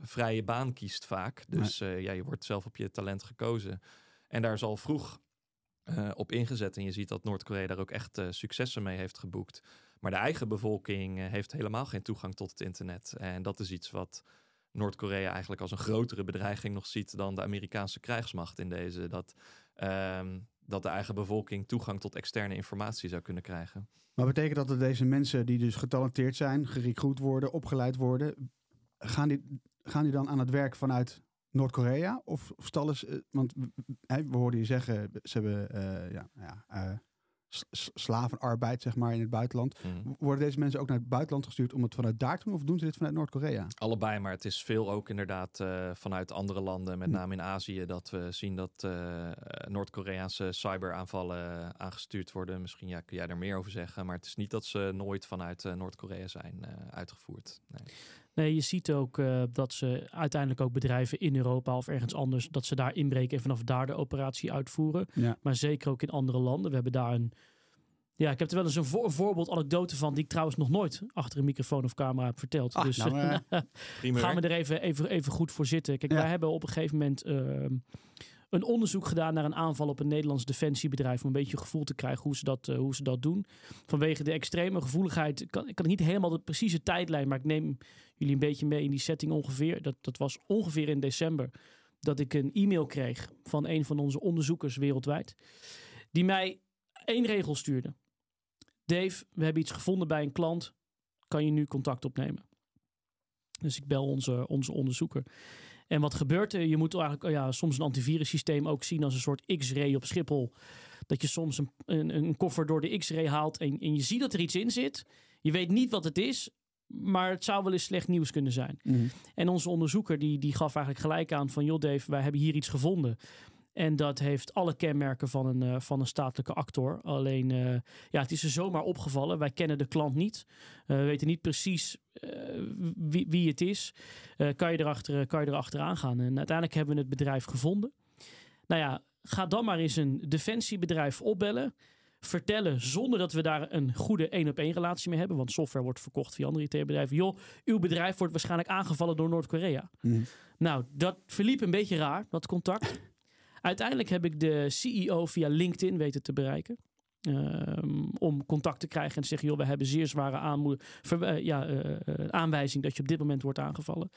[SPEAKER 4] vrije baan kiest vaak. Dus ja, je wordt zelf op je talent gekozen. En daar is al vroeg op ingezet. En je ziet dat Noord-Korea daar ook echt successen mee heeft geboekt. Maar de eigen bevolking eh, heeft helemaal geen toegang tot het internet. En dat is iets wat Noord-Korea eigenlijk als een grotere bedreiging nog ziet dan de Amerikaanse krijgsmacht in deze. Dat, ehm, dat de eigen bevolking toegang tot externe informatie zou kunnen krijgen.
[SPEAKER 2] Maar betekent dat dat deze mensen die dus getalenteerd zijn, gerecruit worden, opgeleid worden, gaan die, gaan die dan aan het werk vanuit Noord-Korea? Of, of stallen ze, want we- hè, we hoorden je zeggen, ze hebben eh, ja, ja, eh, slavenarbeid zeg maar in het buitenland.
[SPEAKER 4] Mhm.
[SPEAKER 2] Worden deze mensen ook naar het buitenland gestuurd om het vanuit daar te doen of doen ze dit vanuit Noord-Korea?
[SPEAKER 4] Allebei, maar het is veel ook inderdaad eh, vanuit andere landen, met
[SPEAKER 2] Hm.
[SPEAKER 4] name in Azië, dat we zien dat eh, Noord-Koreaanse cyberaanvallen aangestuurd worden. Misschien ja, kun jij er meer over zeggen, maar het is niet dat ze nooit vanuit eh, Noord-Korea zijn eh, uitgevoerd. Nee.
[SPEAKER 3] Nee, je ziet ook eh, dat ze uiteindelijk ook bedrijven in Europa of ergens anders, dat ze daar inbreken en vanaf daar de operatie uitvoeren.
[SPEAKER 2] Ja.
[SPEAKER 3] Maar zeker ook in andere landen. We hebben daar een. Ja, ik heb er wel eens een, voor, een voorbeeld, anekdote van, die ik trouwens nog nooit achter een microfoon of camera heb verteld.
[SPEAKER 2] Ah,
[SPEAKER 3] dus
[SPEAKER 2] nou, eh,
[SPEAKER 3] gaan we er even, even, even goed voor zitten. Kijk,
[SPEAKER 2] Ja.
[SPEAKER 3] wij hebben op een gegeven moment ehm, een onderzoek gedaan naar een aanval op een Nederlands defensiebedrijf. Om een beetje een gevoel te krijgen hoe ze dat, eh, hoe ze dat doen. Vanwege de extreme gevoeligheid kan ik kan niet helemaal de precieze tijdlijn, maar ik neem jullie een beetje mee in die setting ongeveer. Dat, dat was ongeveer in december dat ik een e-mail kreeg van een van onze onderzoekers wereldwijd. Die mij één regel stuurde. Dave, we hebben iets gevonden bij een klant. Kan je nu contact opnemen? Dus ik bel onze, onze onderzoeker. En wat gebeurt er? Je moet eigenlijk oh ja, soms een antivirussysteem ook zien als een soort X-ray op Schiphol. Dat je soms een, een, een koffer door de X-ray haalt en, en je ziet dat er iets in zit. Je weet niet wat het is, maar het zou wel eens slecht nieuws kunnen zijn.
[SPEAKER 2] mhm.
[SPEAKER 3] En onze onderzoeker die, die gaf eigenlijk gelijk aan van... joh Dave, wij hebben hier iets gevonden. En dat heeft alle kenmerken van een, eh, van een statelijke actor. Alleen, eh, ja, het is er zomaar opgevallen. Wij kennen de klant niet. Eh, we weten niet precies wie, wie het is. Kan, je erachter, kan je erachteraan gaan? En uiteindelijk hebben we het bedrijf gevonden. Nou ja, ga dan maar eens een defensiebedrijf opbellen. Vertellen zonder dat we daar een goede één-op-één relatie mee hebben. Want software wordt verkocht via andere IT-bedrijven. Joh, uw bedrijf wordt waarschijnlijk aangevallen door Noord-Korea.
[SPEAKER 2] Mhm.
[SPEAKER 3] Nou, dat verliep een beetje raar, dat contact. Uiteindelijk heb ik de CEO via LinkedIn weten te bereiken. Ehm, om contact te krijgen en te zeggen: joh, we hebben zeer zware aanmoe- ver- eh, ja, eh, eh, aanwijzing dat je op dit moment wordt aangevallen.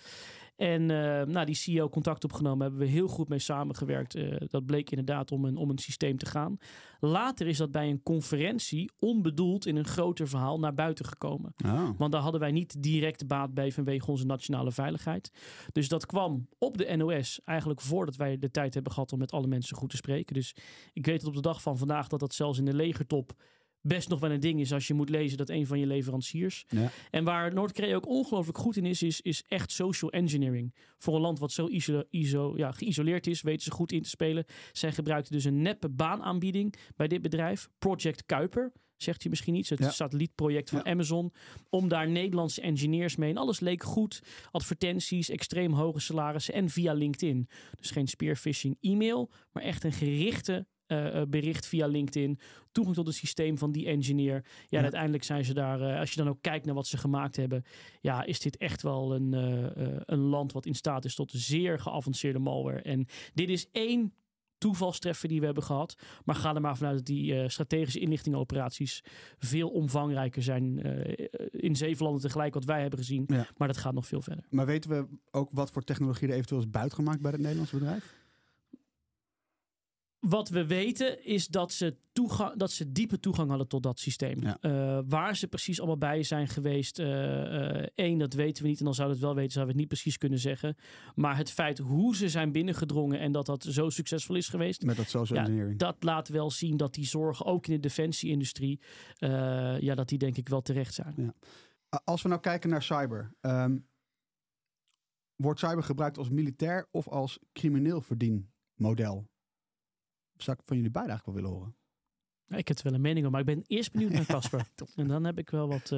[SPEAKER 3] En eh, nou, die CEO contact opgenomen, hebben we heel goed mee samengewerkt. Eh, dat bleek inderdaad om een, om een systeem te gaan. Later is dat bij een conferentie onbedoeld in een groter verhaal naar buiten gekomen.
[SPEAKER 2] Oh.
[SPEAKER 3] Want daar hadden wij niet direct baat bij vanwege onze nationale veiligheid. Dus dat kwam op de NOS eigenlijk voordat wij de tijd hebben gehad om met alle mensen goed te spreken. Dus ik weet tot op de dag van vandaag dat dat zelfs in de legertop best nog wel een ding is als je moet lezen dat een van je leveranciers.
[SPEAKER 2] Ja.
[SPEAKER 3] En waar Noord-Korea ook ongelooflijk goed in is, is, is echt social engineering. Voor een land wat zo iso, iso, ja, geïsoleerd is, weten ze goed in te spelen. Zij gebruikten dus een neppe baanaanbieding bij dit bedrijf, Project Kuiper. Zegt u misschien iets? Het
[SPEAKER 2] Ja.
[SPEAKER 3] satellietproject van
[SPEAKER 2] Ja.
[SPEAKER 3] Amazon. Om daar Nederlandse engineers mee. En alles leek goed. Advertenties, extreem hoge salarissen en via LinkedIn. Dus geen spearfishing e-mail, maar echt een gerichte eh, eh, bericht via LinkedIn. Toegang tot het systeem van die engineer. Ja,
[SPEAKER 2] Ja.
[SPEAKER 3] en uiteindelijk zijn ze daar, eh, als je dan ook kijkt naar wat ze gemaakt hebben. Ja, is dit echt wel een, een land wat in staat is tot zeer geavanceerde malware. En dit is één toevalstreffer die we hebben gehad. Maar ga er maar vanuit dat die eh, strategische inlichtingenoperaties veel omvangrijker zijn in zeven landen tegelijk wat wij hebben gezien.
[SPEAKER 2] Ja.
[SPEAKER 3] Maar dat gaat nog veel verder.
[SPEAKER 2] Maar weten we ook wat voor technologie er eventueel is buitgemaakt bij het Nederlandse bedrijf?
[SPEAKER 3] Wat we weten is dat ze, toegang, dat ze diepe toegang hadden tot dat systeem.
[SPEAKER 2] Ja.
[SPEAKER 3] Eh, waar ze precies allemaal bij zijn geweest, eh, eh, één, dat weten we niet. En dan zouden we het wel weten, zouden we het niet precies kunnen zeggen. Maar het feit hoe ze zijn binnengedrongen en dat dat zo succesvol is geweest,
[SPEAKER 2] Met dat social
[SPEAKER 3] Ja,
[SPEAKER 2] engineering.
[SPEAKER 3] dat laat wel zien dat die zorgen ook in de defensieindustrie, ja, dat die denk ik wel terecht zijn.
[SPEAKER 2] Ja. Als we nou kijken naar cyber. ehm, wordt cyber gebruikt als militair of als crimineel verdienmodel? Zou ik van jullie beiden eigenlijk wel willen horen.
[SPEAKER 3] Ja, Ik heb er wel een mening over, maar ik ben eerst benieuwd naar Casper. en dan heb ik wel wat...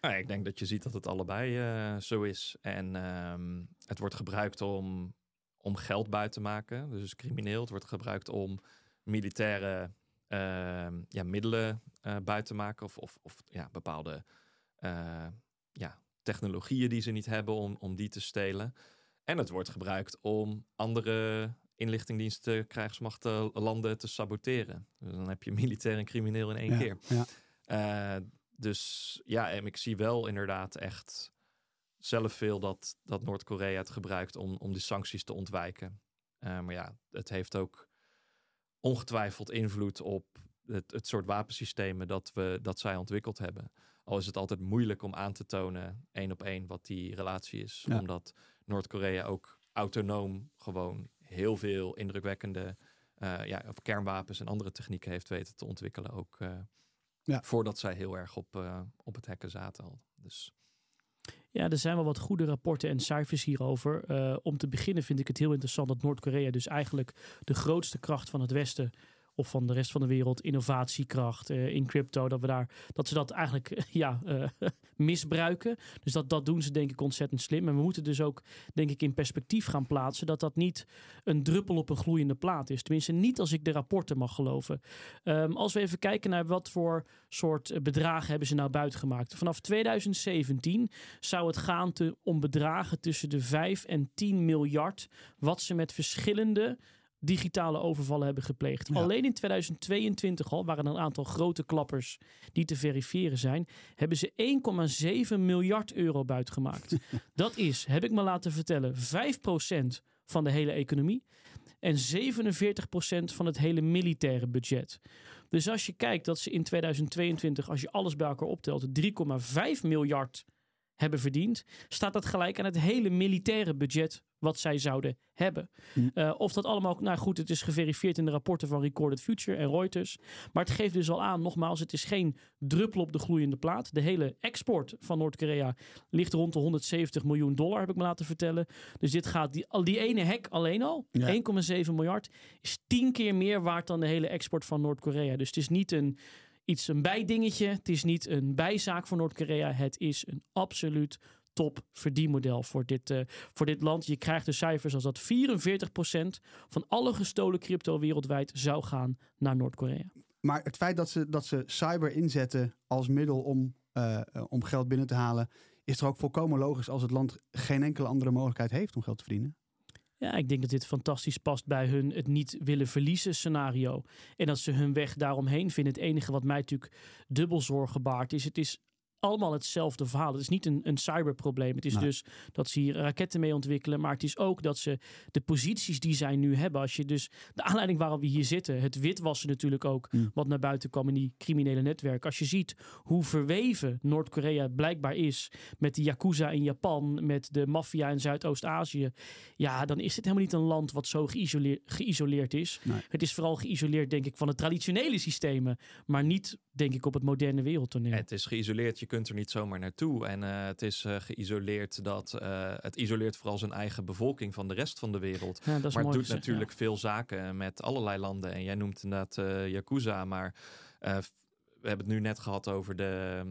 [SPEAKER 3] eh,
[SPEAKER 4] ik denk dat je ziet dat het allebei eh, zo is. En ehm, het wordt gebruikt om, om geld buiten te maken. Dus crimineel. Het wordt gebruikt om militaire ehm, ja, middelen eh buiten te maken. Of, of, of ja, bepaalde eh, ja, technologieën die ze niet hebben om, om die te stelen. En het wordt gebruikt om andere inlichtingdiensten, krijgsmachten, landen te saboteren. Dus dan heb je militair en crimineel in één
[SPEAKER 2] Ja,
[SPEAKER 4] keer.
[SPEAKER 2] ja.
[SPEAKER 4] Eh, dus ja, en ik zie wel inderdaad echt zelf veel dat, dat Noord-Korea het gebruikt om, om de sancties te ontwijken. Eh, maar ja, het heeft ook ongetwijfeld invloed op het, het soort wapensystemen dat, we, dat zij ontwikkeld hebben. Al is het altijd moeilijk om aan te tonen, één op één, wat die relatie is.
[SPEAKER 2] Ja.
[SPEAKER 4] Omdat Noord-Korea ook autonoom gewoon heel veel indrukwekkende eh, ja, of kernwapens en andere technieken heeft weten te ontwikkelen. Ook eh,
[SPEAKER 2] Ja.
[SPEAKER 4] voordat zij heel erg op, eh, op het hekken zaten al. Dus
[SPEAKER 3] Ja, er zijn wel wat goede rapporten en cijfers hierover. Eh, om te beginnen vind ik het heel interessant dat Noord-Korea dus eigenlijk de grootste kracht van het Westen of van de rest van de wereld, innovatiekracht eh, in crypto, dat we daar dat ze dat eigenlijk ja, eh, misbruiken. Dus dat, dat doen ze denk ik ontzettend slim. En we moeten dus ook denk ik in perspectief gaan plaatsen dat dat niet een druppel op een gloeiende plaat is. Tenminste, niet als ik de rapporten mag geloven. Ehm, als we even kijken naar wat voor soort eh, bedragen hebben ze nou buitengemaakt. Vanaf 2017 zou het gaan te, om bedragen tussen de 5 en 10 miljard. Wat ze met verschillende digitale overvallen hebben gepleegd.
[SPEAKER 2] Ja.
[SPEAKER 3] Alleen in 2022 al waren er een aantal grote klappers die te verifiëren zijn. Hebben ze 1,7 miljard euro buitgemaakt. Dat is, heb ik me laten vertellen, 5% van de hele economie. En 47% van het hele militaire budget. Dus als je kijkt dat ze in 2022, als je alles bij elkaar optelt, 3,5 miljard hebben verdiend, staat dat gelijk aan het hele militaire budget wat zij zouden hebben.
[SPEAKER 2] Hm.
[SPEAKER 3] Eh, of dat allemaal, nou goed, het is geverifieerd in de rapporten van Recorded Future en Reuters. Maar het geeft dus al aan, nogmaals, het is geen druppel op de gloeiende plaat. De hele export van Noord-Korea ligt rond de 170 miljoen dollar, heb ik me laten vertellen. Dus dit gaat, die, al die ene hek alleen al,
[SPEAKER 2] Ja.
[SPEAKER 3] 1,7 miljard, is tien keer meer waard dan de hele export van Noord-Korea. Dus het is niet een, iets, een bijdingetje, het is niet een bijzaak voor Noord-Korea. Het is een absoluut top verdienmodel voor dit, eh, voor dit land. Je krijgt de cijfers als dat 44% van alle gestolen crypto wereldwijd zou gaan naar Noord-Korea.
[SPEAKER 2] Maar het feit dat ze, dat ze cyber inzetten als middel om, eh, om geld binnen te halen, is toch ook volkomen logisch als het land geen enkele andere mogelijkheid heeft om geld te verdienen?
[SPEAKER 3] Ja, ik denk dat dit fantastisch past bij hun het niet willen verliezen scenario. En dat ze hun weg daaromheen vinden. Het enige wat mij natuurlijk dubbel zorgen baart is, het is allemaal hetzelfde verhaal. Het is niet een, een cyberprobleem. Het is
[SPEAKER 2] Nee.
[SPEAKER 3] dus dat ze hier raketten mee ontwikkelen. Maar het is ook dat ze de posities die zij nu hebben. Als je dus de aanleiding waarom we hier zitten. Het witwassen natuurlijk ook.
[SPEAKER 2] Mm.
[SPEAKER 3] Wat naar buiten kwam in die criminele netwerken. Als je ziet hoe verweven Noord-Korea blijkbaar is. Met de Yakuza in Japan. Met de maffia in Zuidoost-Azië. Ja, dan is dit helemaal niet een land wat zo geïsoleerd, geïsoleerd is.
[SPEAKER 2] Nee.
[SPEAKER 3] Het is vooral geïsoleerd, denk ik, van de traditionele systemen. Maar niet, denk ik, op het moderne wereldtoneel.
[SPEAKER 4] Het is geïsoleerd, je kunt er niet zomaar naartoe. En eh, het is eh, geïsoleerd dat eh, het isoleert vooral zijn eigen bevolking van de rest van de wereld.
[SPEAKER 3] Ja,
[SPEAKER 4] maar het doet
[SPEAKER 3] gezegd,
[SPEAKER 4] natuurlijk veel zaken met allerlei landen. En jij noemt inderdaad Yakuza, maar we hebben het nu net gehad over de,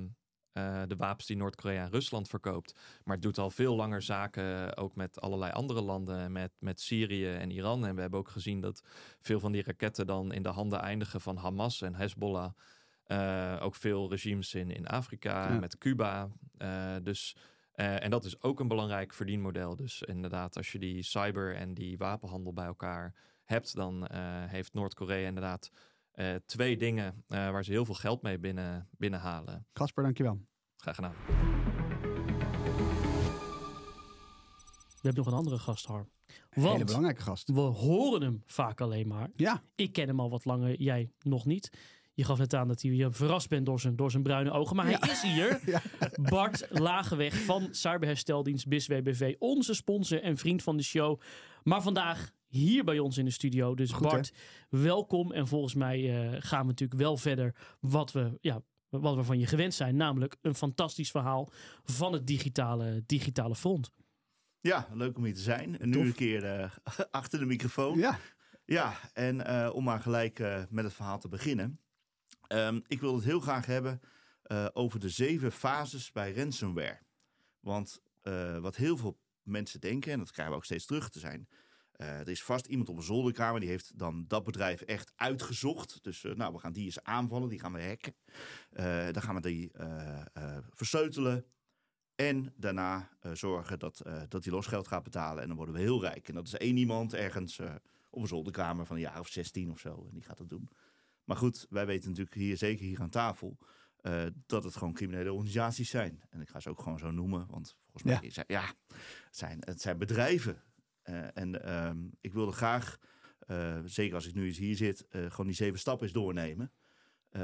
[SPEAKER 4] eh, de wapens die Noord-Korea aan Rusland verkoopt. Maar het doet al veel langer zaken ook met allerlei andere landen, met, met Syrië en Iran. En we hebben ook gezien dat veel van die raketten dan in de handen eindigen van Hamas en Hezbollah. Eh, ook veel regimes in, in Afrika,
[SPEAKER 2] Ja.
[SPEAKER 4] met Cuba. Eh, dus, eh, en dat is ook een belangrijk verdienmodel. Dus inderdaad, als je die cyber en die wapenhandel bij elkaar hebt, dan eh, heeft Noord-Korea inderdaad eh, twee dingen eh, waar ze heel veel geld mee binnen, binnenhalen.
[SPEAKER 2] Casper, dankjewel.
[SPEAKER 4] Graag gedaan.
[SPEAKER 3] We hebben nog een andere gast, Harm.
[SPEAKER 2] Hele
[SPEAKER 3] Want
[SPEAKER 2] belangrijke gast.
[SPEAKER 3] we horen hem vaak alleen maar.
[SPEAKER 2] Ja,
[SPEAKER 3] Ik ken hem al wat langer, jij nog niet. Je gaf net aan dat hij je verrast bent door zijn, door zijn bruine ogen. Maar hij is hier.
[SPEAKER 2] Ja.
[SPEAKER 3] Bart Lageweg van Cyberhersteldienst BIS WBV. Onze sponsor en vriend van de show. Maar vandaag hier bij ons in de studio. Dus
[SPEAKER 2] Goed, hè?
[SPEAKER 3] Bart, welkom. En volgens mij eh, gaan we natuurlijk wel verder wat we, ja, wat we van je gewend zijn. Namelijk een fantastisch verhaal van het digitale, digitale front.
[SPEAKER 5] Ja, leuk om hier te zijn. En nu
[SPEAKER 2] Tof.
[SPEAKER 5] een keer eh, achter de microfoon. Ja,
[SPEAKER 2] ja.
[SPEAKER 5] en eh, om maar gelijk eh, met het verhaal te beginnen. Ehm, ik wil het heel graag hebben eh, over de zeven fases bij ransomware. Want eh, wat heel veel mensen denken, en dat krijgen we ook steeds terug te zijn. eh, er is vast iemand op een zolderkamer die heeft dan dat bedrijf echt uitgezocht. Dus nou, we gaan die eens aanvallen, die gaan we hacken. Dan gaan we die versleutelen. En daarna zorgen dat, dat hij losgeld gaat betalen. En dan worden we heel rijk. En dat is één iemand ergens op een zolderkamer van een jaar of 16 of zo. En die gaat dat doen. Maar goed, wij weten natuurlijk hier, zeker hier aan tafel, eh, dat het gewoon criminele organisaties zijn. En ik ga ze ook gewoon zo noemen. Want volgens mij
[SPEAKER 2] Ja.
[SPEAKER 5] zijn, ja, het, zijn, het zijn bedrijven. Eh, en ehm, ik wilde graag, eh, zeker als ik nu eens hier zit, gewoon die zeven stappen eens doornemen.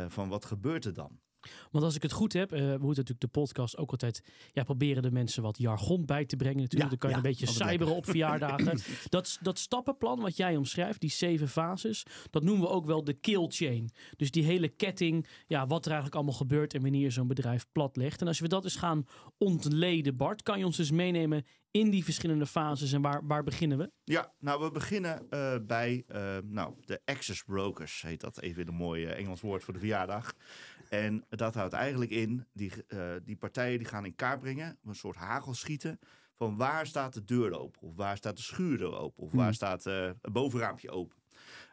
[SPEAKER 5] Van wat gebeurt er dan?
[SPEAKER 3] Want als ik het goed heb, eh, we moeten natuurlijk de podcast ook altijd ja, proberen de mensen wat jargon bij te brengen. Natuurlijk,
[SPEAKER 2] Ja,
[SPEAKER 3] dan kan je
[SPEAKER 2] ja,
[SPEAKER 3] een beetje cyberen op verjaardagen. dat, dat stappenplan wat jij omschrijft, die zeven fases, dat noemen we ook wel de kill chain. Dus die hele ketting, ja, wat er eigenlijk allemaal gebeurt en wanneer zo'n bedrijf plat legt. En als we dat eens gaan ontleden, Bart, kan je ons dus meenemen in die verschillende fases en waar, waar beginnen we?
[SPEAKER 5] Ja, nou we beginnen eh, bij eh, nou, de access brokers, heet dat even een mooi Engels woord voor de verjaardag. En dat houdt eigenlijk in, die, eh, die partijen die gaan in kaart brengen, een soort hagel schieten, van waar staat de deur open, of waar staat de schuurdeur open, of waar staat eh, een bovenraampje open.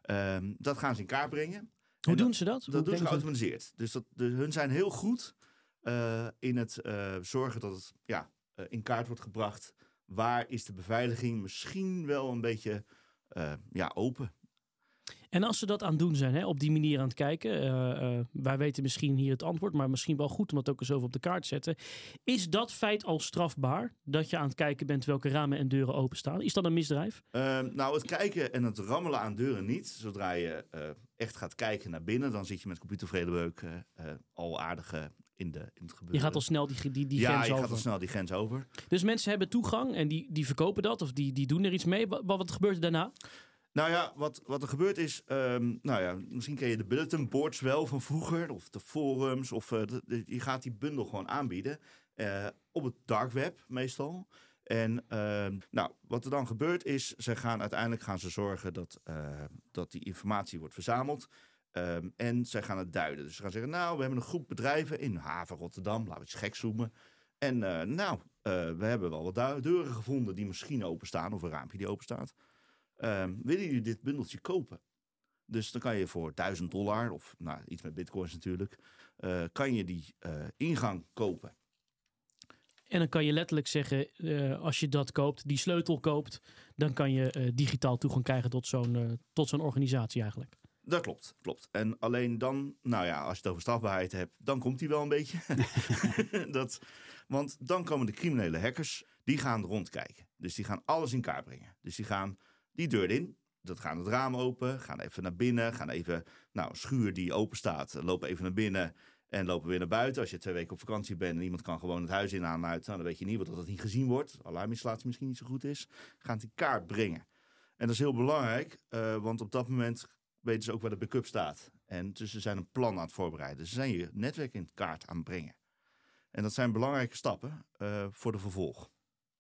[SPEAKER 5] Ehm, dat gaan ze in kaart brengen.
[SPEAKER 3] Hoe
[SPEAKER 5] En
[SPEAKER 3] doen ze dat? Hoe
[SPEAKER 5] Dat doen ze geautomatiseerd. Dus dat, hun zijn heel goed eh, in het zorgen dat het ja, in kaart wordt gebracht. Waar is de beveiliging misschien wel een beetje ja, open?
[SPEAKER 3] En als ze dat aan het doen zijn, hè, op die manier aan het kijken, eh, eh, wij weten misschien hier het antwoord, maar misschien wel goed om dat ook eens over op de kaart te zetten. Is dat feit al strafbaar? Dat je aan het kijken bent welke ramen en deuren openstaan? Is dat een misdrijf?
[SPEAKER 5] Ehm, nou, het kijken en het rammelen aan deuren niet. Zodra je eh, echt gaat kijken naar binnen, dan zit je met computervredebreuk al aardig in, de, in het gebeuren.
[SPEAKER 3] Je gaat al snel die, die, die
[SPEAKER 5] ja,
[SPEAKER 3] grens
[SPEAKER 5] je
[SPEAKER 3] over.
[SPEAKER 5] gaat al snel die grens over.
[SPEAKER 3] Dus mensen hebben toegang en die, die verkopen dat of die, die doen er iets mee. Wat, wat gebeurt er daarna?
[SPEAKER 5] Nou ja, wat, wat er gebeurt is, ehm, nou ja, misschien ken je de bulletin boards wel van vroeger, of de forums, of eh, je gaat die bundel gewoon aanbieden eh, op het dark web meestal. En ehm, nou, wat er dan gebeurt is, ze gaan uiteindelijk gaan ze zorgen dat, eh, dat die informatie wordt verzameld. Ehm, en zij gaan het duiden. Dus ze gaan zeggen, nou, we hebben een groep bedrijven in haven Rotterdam, laten we iets gek zoomen. En nou, we hebben wel wat deuren gevonden die misschien openstaan, of een raampje die openstaat. Ehm, willen jullie dit bundeltje kopen? Dus dan kan je voor 1000 dollar, of nou, iets met bitcoins natuurlijk, eh, kan je die eh, ingang kopen.
[SPEAKER 3] En dan kan je letterlijk zeggen, eh, als je dat koopt, die sleutel koopt, dan kan je digitaal toegang krijgen tot zo'n tot zo'n organisatie eigenlijk.
[SPEAKER 5] Dat klopt, klopt. En alleen dan, nou ja, als je het over strafbaarheid hebt, dan komt die wel een beetje. dat, want dan komen de criminele hackers, die gaan rondkijken. Dus die gaan alles in kaart brengen. Dus die gaan die deur in, dat gaan het raam open, gaan even naar binnen, gaan even, nou, schuur die open staat, lopen even naar binnen en lopen weer naar buiten. Als je twee weken op vakantie bent en iemand kan gewoon het huis in aan en uit, nou, dan weet je niet wat dat niet gezien wordt. Alarminstallatie misschien niet zo goed is. Gaan in kaart brengen. En dat is heel belangrijk, eh, want op dat moment weten ze ook waar de backup staat. En dus ze zijn een plan aan het voorbereiden. Ze zijn je netwerk in kaart aan het brengen. En dat zijn belangrijke stappen eh, voor de vervolg.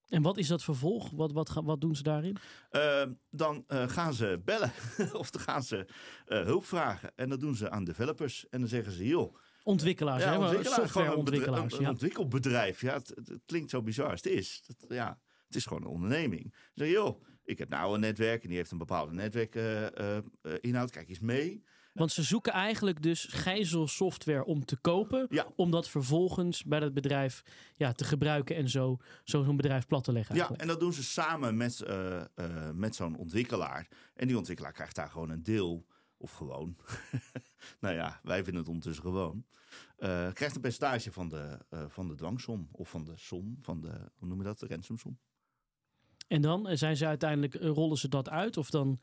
[SPEAKER 3] En wat is dat vervolg? Wat, wat, wat doen ze daarin?
[SPEAKER 5] Eh, dan eh, gaan ze bellen of dan gaan ze eh, hulp vragen. En dat doen ze aan developers. En dan zeggen ze, joh,
[SPEAKER 3] Ontwikkelaars, hè? Maar
[SPEAKER 5] ontwikkelaar, gewoon een bedrijf-
[SPEAKER 3] softwareontwikkelaars.
[SPEAKER 5] Een, een
[SPEAKER 3] Ja.
[SPEAKER 5] ontwikkelbedrijf. Ja, het, het- het klinkt zo bizar als het is. Dat- ja, het is gewoon een onderneming. Ze zeggen, joh, ik heb nou een netwerk en die heeft een bepaalde netwerkinhoud. Kijk eens mee.
[SPEAKER 3] Want ze zoeken eigenlijk dus gijzelsoftware om te kopen.
[SPEAKER 5] Ja.
[SPEAKER 3] Om dat vervolgens bij dat bedrijf ja, te gebruiken en zo zo zo'n bedrijf plat te leggen.
[SPEAKER 5] Ja, en dat doen ze samen met, eh, eh, met zo'n ontwikkelaar. En die ontwikkelaar krijgt daar gewoon een deel, of gewoon. nou ja, wij vinden het ondertussen gewoon. eh, krijgt een percentage van de, van de dwangsom. Of van de som, van de, hoe noem je dat, de ransomsom.
[SPEAKER 3] En dan zijn ze uiteindelijk, rollen ze dat uit? Of dan,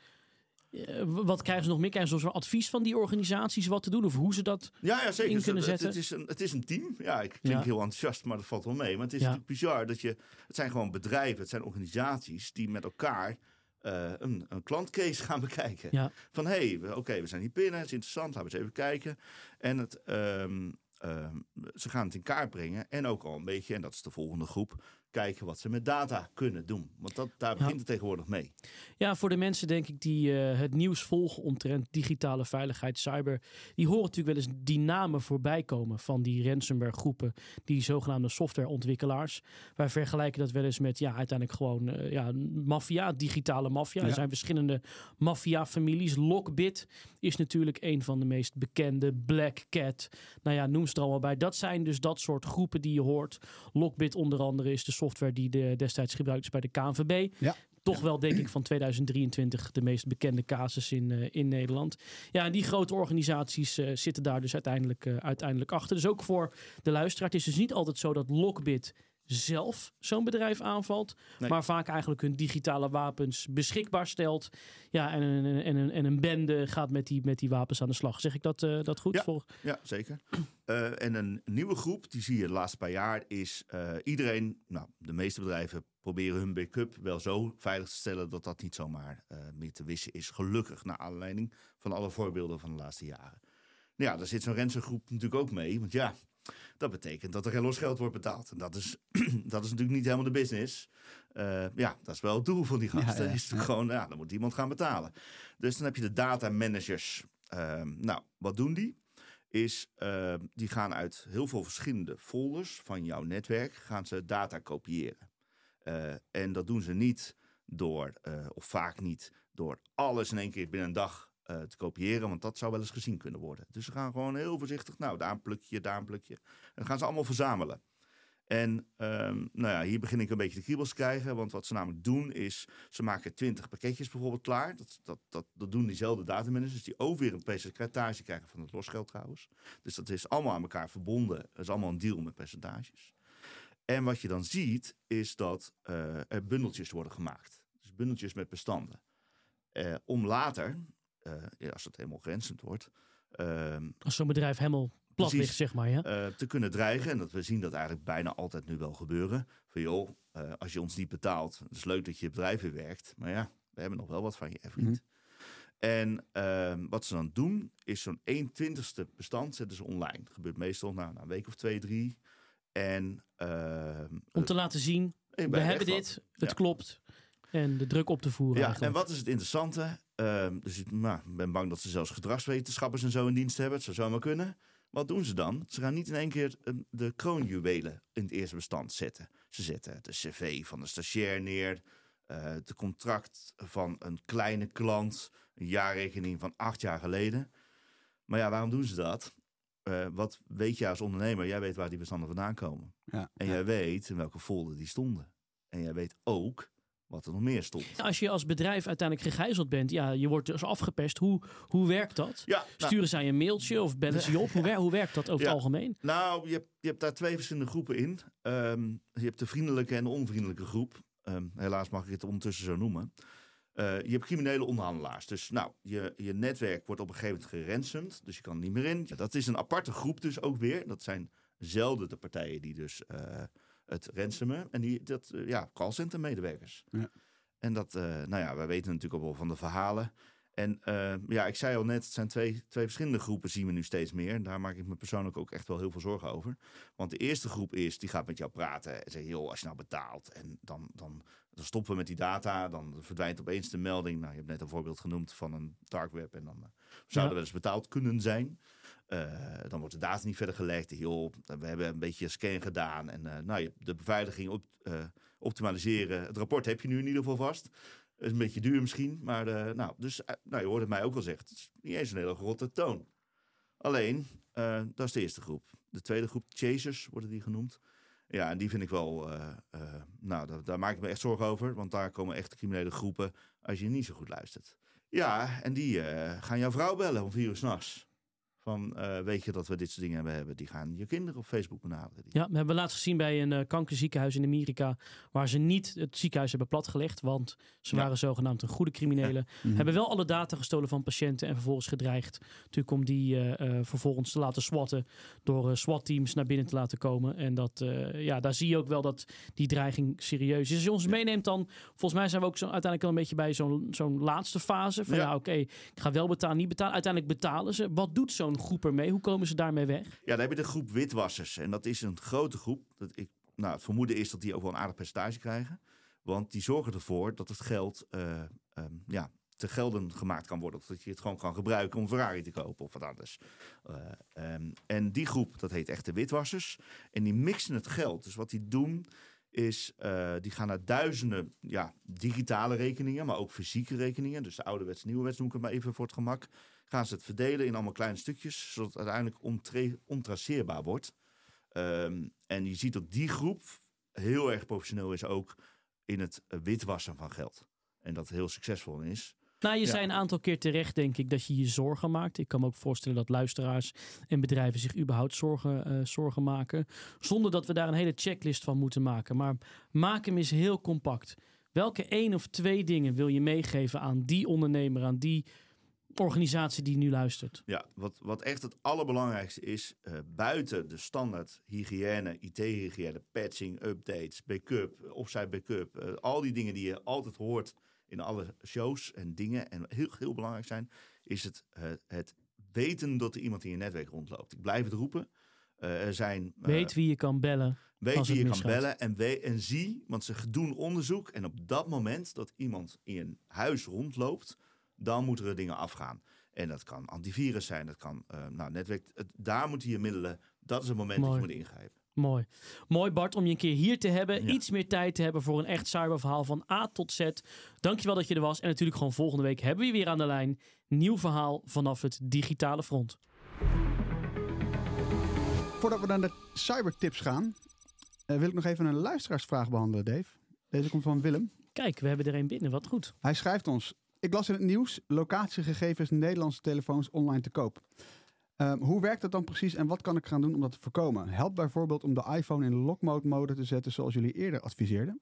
[SPEAKER 3] eh, wat krijgen ze nog meer? Krijgen ze advies van die organisaties wat te doen? Of hoe ze dat...
[SPEAKER 5] Ja, ja zeker.
[SPEAKER 3] in kunnen
[SPEAKER 5] Het- het,
[SPEAKER 3] zetten.
[SPEAKER 5] het, is een, het is een team. Ja, ik klink
[SPEAKER 3] Ja.
[SPEAKER 5] heel enthousiast, maar dat valt wel mee. Maar het is natuurlijk bizar dat je... Het zijn gewoon bedrijven, het zijn organisaties die met elkaar eh, een, een klantcase gaan bekijken. Van hé, hey, oké, we zijn hier binnen, het is interessant, laten we eens even kijken. En het, ehm, ehm, ze gaan het in kaart brengen en ook al een beetje, en dat is de volgende groep, kijken wat ze met data kunnen doen. Want dat, daar begint het tegenwoordig mee.
[SPEAKER 3] Ja, voor de mensen denk ik die eh, het nieuws volgen omtrent digitale veiligheid, cyber. Die horen natuurlijk wel eens die namen voorbij komen van die ransomware groepen. Die zogenaamde softwareontwikkelaars. Wij vergelijken dat wel eens met ja, uiteindelijk gewoon eh, ja, maffia, digitale maffia. Er
[SPEAKER 2] Ja.
[SPEAKER 3] zijn verschillende maffia-families. Lockbit is natuurlijk een van de meest bekende. Black Cat, nou ja, noem ze er allemaal bij. Dat zijn dus dat soort groepen die je hoort. Lockbit onder andere is de software die de, destijds gebruikt is bij de KNVB.
[SPEAKER 2] Ja.
[SPEAKER 3] Toch wel, denk ik, van 2023 de meest bekende casus in, eh, in Nederland. Ja, en die grote organisaties eh, zitten daar dus uiteindelijk, eh, uiteindelijk achter. Dus ook voor de luisteraar. Het is dus niet altijd zo dat Lockbit zelf zo'n bedrijf aanvalt.
[SPEAKER 5] Nee.
[SPEAKER 3] Maar vaak eigenlijk hun digitale wapens beschikbaar stelt. Ja, en een, en een, en een bende gaat met die, met die wapens aan de slag. Zeg ik dat, eh, dat goed?
[SPEAKER 5] Ja.
[SPEAKER 3] Voor,
[SPEAKER 5] Ja, zeker. Eh, en een nieuwe groep, die zie je de laatste paar jaar, is eh, iedereen, nou, de meeste bedrijven proberen hun backup wel zo veilig te stellen dat dat niet zomaar eh, meer te wissen is. Gelukkig, naar aanleiding van alle voorbeelden van de laatste jaren. Nou ja, daar zit zo'n ransom-groep natuurlijk ook mee, want ja, dat betekent dat er geen losgeld wordt betaald. En dat is, dat is natuurlijk niet helemaal de business. Ja, dat is wel het doel van die gasten.
[SPEAKER 2] ja,
[SPEAKER 5] is natuurlijk gewoon, ja, dan moet iemand gaan betalen. Dus dan heb je de data managers. Ehm, nou, wat doen die? Is ehm, die gaan uit heel veel verschillende folders van jouw netwerk gaan ze data kopiëren. Eh, en dat doen ze niet door, eh, of vaak niet, door alles in één keer binnen een dag eh, te kopiëren, want dat zou wel eens gezien kunnen worden. Dus ze gaan gewoon heel voorzichtig, nou, daar een plukje, daar een plukje. En dan gaan ze allemaal verzamelen. En ehm, nou ja, hier begin ik een beetje de kriebels te krijgen. Want wat ze namelijk doen is, ze maken 20 pakketjes bijvoorbeeld klaar. Dat, dat, dat, dat doen diezelfde datamanagers. Die ook weer een percentage krijgen van het losgeld trouwens. Dus dat is allemaal aan elkaar verbonden. Dat is allemaal een deal met percentages. En wat je dan ziet, is dat eh, er bundeltjes worden gemaakt. Dus bundeltjes met bestanden. Eh, om later, eh, als het helemaal grenzend wordt... ehm,
[SPEAKER 3] als zo'n bedrijf helemaal plat
[SPEAKER 5] Precies.
[SPEAKER 3] ligt, zeg maar. Ja?
[SPEAKER 5] eh, te kunnen dreigen. En dat we zien dat eigenlijk bijna altijd nu wel gebeuren. Van joh, eh, als je ons niet betaalt, het is leuk dat je bedrijf weer werkt. Maar ja, we hebben nog wel wat van je, vriend. En ehm, wat ze dan doen, is zo'n 1 twintigste bestand zetten ze online. Dat gebeurt meestal nou, na een week of twee, drie. En ehm,
[SPEAKER 3] Om te laten zien,
[SPEAKER 5] eh,
[SPEAKER 3] we hebben
[SPEAKER 5] wat.
[SPEAKER 3] dit, het
[SPEAKER 5] Ja.
[SPEAKER 3] klopt. En de druk op te voeren
[SPEAKER 5] Ja,
[SPEAKER 3] eigenlijk.
[SPEAKER 5] en wat is het interessante? Ehm, dus ik nou, ik ben bang dat ze zelfs gedragswetenschappers en zo in dienst hebben. Het zou zomaar kunnen. Wat doen ze dan? Ze gaan niet in één keer eh, de kroonjuwelen in het eerste bestand zetten. Ze zetten de cv van de stagiair neer. eh het contract van een kleine klant. Een jaarrekening van acht jaar geleden. Maar ja, waarom doen ze dat? Eh, wat weet jij als ondernemer? Jij weet waar die bestanden vandaan komen.
[SPEAKER 2] Ja.
[SPEAKER 5] En jij weet in welke folder die stonden. En jij weet ook wat er nog meer stond.
[SPEAKER 3] Ja, Als je als bedrijf uiteindelijk gegijzeld bent, ja, je wordt dus afgepest. Hoe, hoe werkt dat?
[SPEAKER 5] Ja, nou,
[SPEAKER 3] Sturen zij een mailtje of bellen ze je op? Hoe, wer- hoe werkt dat over het algemeen?
[SPEAKER 5] Nou, je hebt, je hebt daar twee verschillende groepen in. Ehm, je hebt de vriendelijke en de onvriendelijke groep. Ehm, helaas mag ik het ondertussen zo noemen. Eh, je hebt criminele onderhandelaars. Dus nou, je, je netwerk wordt op een gegeven moment geransomd. Dus je kan er niet meer in. Ja, dat is een aparte groep dus ook weer. Dat zijn zelden de partijen die dus eh, het ransomen. En die, dat, eh, ja, callcenter medewerkers.
[SPEAKER 2] Ja.
[SPEAKER 5] En dat, eh, nou ja, wij weten natuurlijk ook wel van de verhalen. En eh, ja, ik zei al net, het zijn twee, twee verschillende groepen zien we nu steeds meer. En daar maak ik me persoonlijk ook echt wel heel veel zorgen over. Want de eerste groep is, die gaat met jou praten en zegt, joh, als je nou betaalt en dan, dan, dan stoppen we met die data, dan verdwijnt opeens de melding. Nou, je hebt net een voorbeeld genoemd van een dark web en dan eh, zou
[SPEAKER 3] Ja.
[SPEAKER 5] er wel eens betaald kunnen zijn. Eh, dan wordt de data niet verder gelegd. Joh, we hebben een beetje scan gedaan en eh, nou, je, de beveiliging op, optimaliseren. Het rapport heb je nu in ieder geval vast. Is een beetje duur misschien, maar eh, nou, dus, eh, nou, je hoort het mij ook al zeggen. Het is niet eens een hele grote toon. Alleen, eh, dat is de eerste groep. De tweede groep, chasers worden die genoemd. Ja, en die vind ik wel, nou, daar, daar maak ik me echt zorgen over. Want daar komen echt criminele groepen als je niet zo goed luistert. Ja, en die gaan jouw vrouw bellen om vier uur s'nachts. Van, eh, weet je dat we dit soort dingen hebben? Die gaan je kinderen op Facebook benaderen. Die-
[SPEAKER 3] Ja, we hebben laatst gezien bij een eh, kankerziekenhuis in Amerika. Waar ze niet het ziekenhuis hebben platgelegd. Want ze
[SPEAKER 5] Ja.
[SPEAKER 3] waren zogenaamd een goede criminelen.
[SPEAKER 2] Mhm.
[SPEAKER 3] Hebben wel alle data gestolen van patiënten. En vervolgens gedreigd. Natuurlijk om die eh, vervolgens te laten swatten. Door SWAT-teams naar binnen te laten komen. En dat, ja, daar zie je ook wel dat die dreiging serieus is. Als je ons meeneemt dan. Volgens mij zijn we ook zo, uiteindelijk een beetje bij zo'n zo'n laatste fase. Van ja,
[SPEAKER 5] Ja.
[SPEAKER 3] oké, ik ga wel betalen, niet betalen. Uiteindelijk betalen ze. Wat doet zo'n groep ermee? Hoe komen ze daarmee weg?
[SPEAKER 5] Ja, dan heb je de groep witwassers. En dat is een grote groep. Dat ik, nou, het vermoeden is dat die ook wel een aardig percentage krijgen. Want die zorgen ervoor dat het geld eh, ehm, ja, te gelden gemaakt kan worden. Dat je het gewoon kan gebruiken om Ferrari te kopen of wat anders. Ehm, en die groep, dat heet echt de witwassers. En die mixen het geld. Dus wat die doen is, eh, die gaan naar duizenden ja, digitale rekeningen, maar ook fysieke rekeningen. Dus de ouderwets, nieuwerwets noem ik het maar even voor het gemak. Gaan ze het verdelen in allemaal kleine stukjes, zodat het uiteindelijk ontraceerbaar wordt. Ehm, en je ziet dat die groep heel erg professioneel is ook in het eh, witwassen van geld. En dat heel succesvol is.
[SPEAKER 3] Nou, je
[SPEAKER 5] Ja.
[SPEAKER 3] zei een aantal keer terecht, denk ik, dat je je zorgen maakt. Ik kan me ook voorstellen dat luisteraars en bedrijven zich überhaupt zorgen, eh, zorgen maken. Zonder dat we daar een hele checklist van moeten maken. Maar maak hem eens heel compact. Welke één of twee dingen wil je meegeven aan die ondernemer, aan die organisatie die nu luistert?
[SPEAKER 5] Ja, wat, wat echt het allerbelangrijkste is, eh, buiten de standaard hygiëne, IT-hygiëne, patching, updates, backup, offsite backup, eh, al die dingen die je altijd hoort in alle shows en dingen en heel, heel belangrijk zijn, is het, eh, het weten dat er iemand in je netwerk rondloopt. Ik blijf het roepen. Er zijn,
[SPEAKER 3] Weet wie je kan bellen.
[SPEAKER 5] Weet wie je kan bellen en, we- en zie, want ze doen onderzoek. En op dat moment dat iemand in een huis rondloopt, dan moeten er dingen afgaan. En dat kan antivirus zijn, dat kan eh, nou, netwerk. Het, daar moeten je middelen. Dat is het moment
[SPEAKER 3] Mooi.
[SPEAKER 5] dat je moet ingrijpen.
[SPEAKER 3] Mooi. Mooi Bart om je een keer hier te hebben.
[SPEAKER 5] Ja.
[SPEAKER 3] Iets meer tijd te hebben voor een echt cyberverhaal van A tot Z. Dankjewel dat je er was. En natuurlijk gewoon volgende week hebben we je weer aan de lijn. Nieuw verhaal vanaf het digitale front.
[SPEAKER 2] Voordat we naar de cybertips gaan, eh, wil ik nog even een luisteraarsvraag behandelen, Dave. Deze komt van Willem.
[SPEAKER 3] Kijk, we hebben er een binnen. Wat goed.
[SPEAKER 2] Hij schrijft ons: Ik las in het nieuws locatiegegevens Nederlandse telefoons online te koop. Ehm, hoe werkt dat dan precies en wat kan ik gaan doen om dat te voorkomen? Helpt bijvoorbeeld om de iPhone in lock mode mode te zetten zoals jullie eerder adviseerden?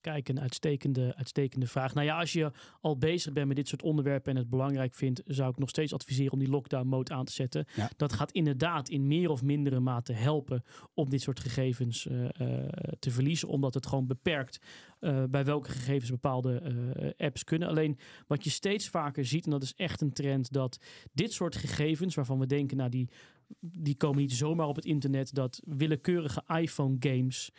[SPEAKER 3] Kijk, een uitstekende, uitstekende vraag. Nou ja, als je al bezig bent met dit soort onderwerpen en het belangrijk vindt, zou ik nog steeds adviseren om die lockdown mode aan te zetten.
[SPEAKER 2] Ja.
[SPEAKER 3] Dat gaat inderdaad in meer of mindere mate helpen om dit soort gegevens eh, eh, te verliezen, omdat het gewoon beperkt eh, bij welke gegevens bepaalde apps kunnen. Alleen wat je steeds vaker ziet, en dat is echt een trend, dat dit soort gegevens, waarvan we denken, nou die, die komen niet zomaar op het internet, dat willekeurige iPhone games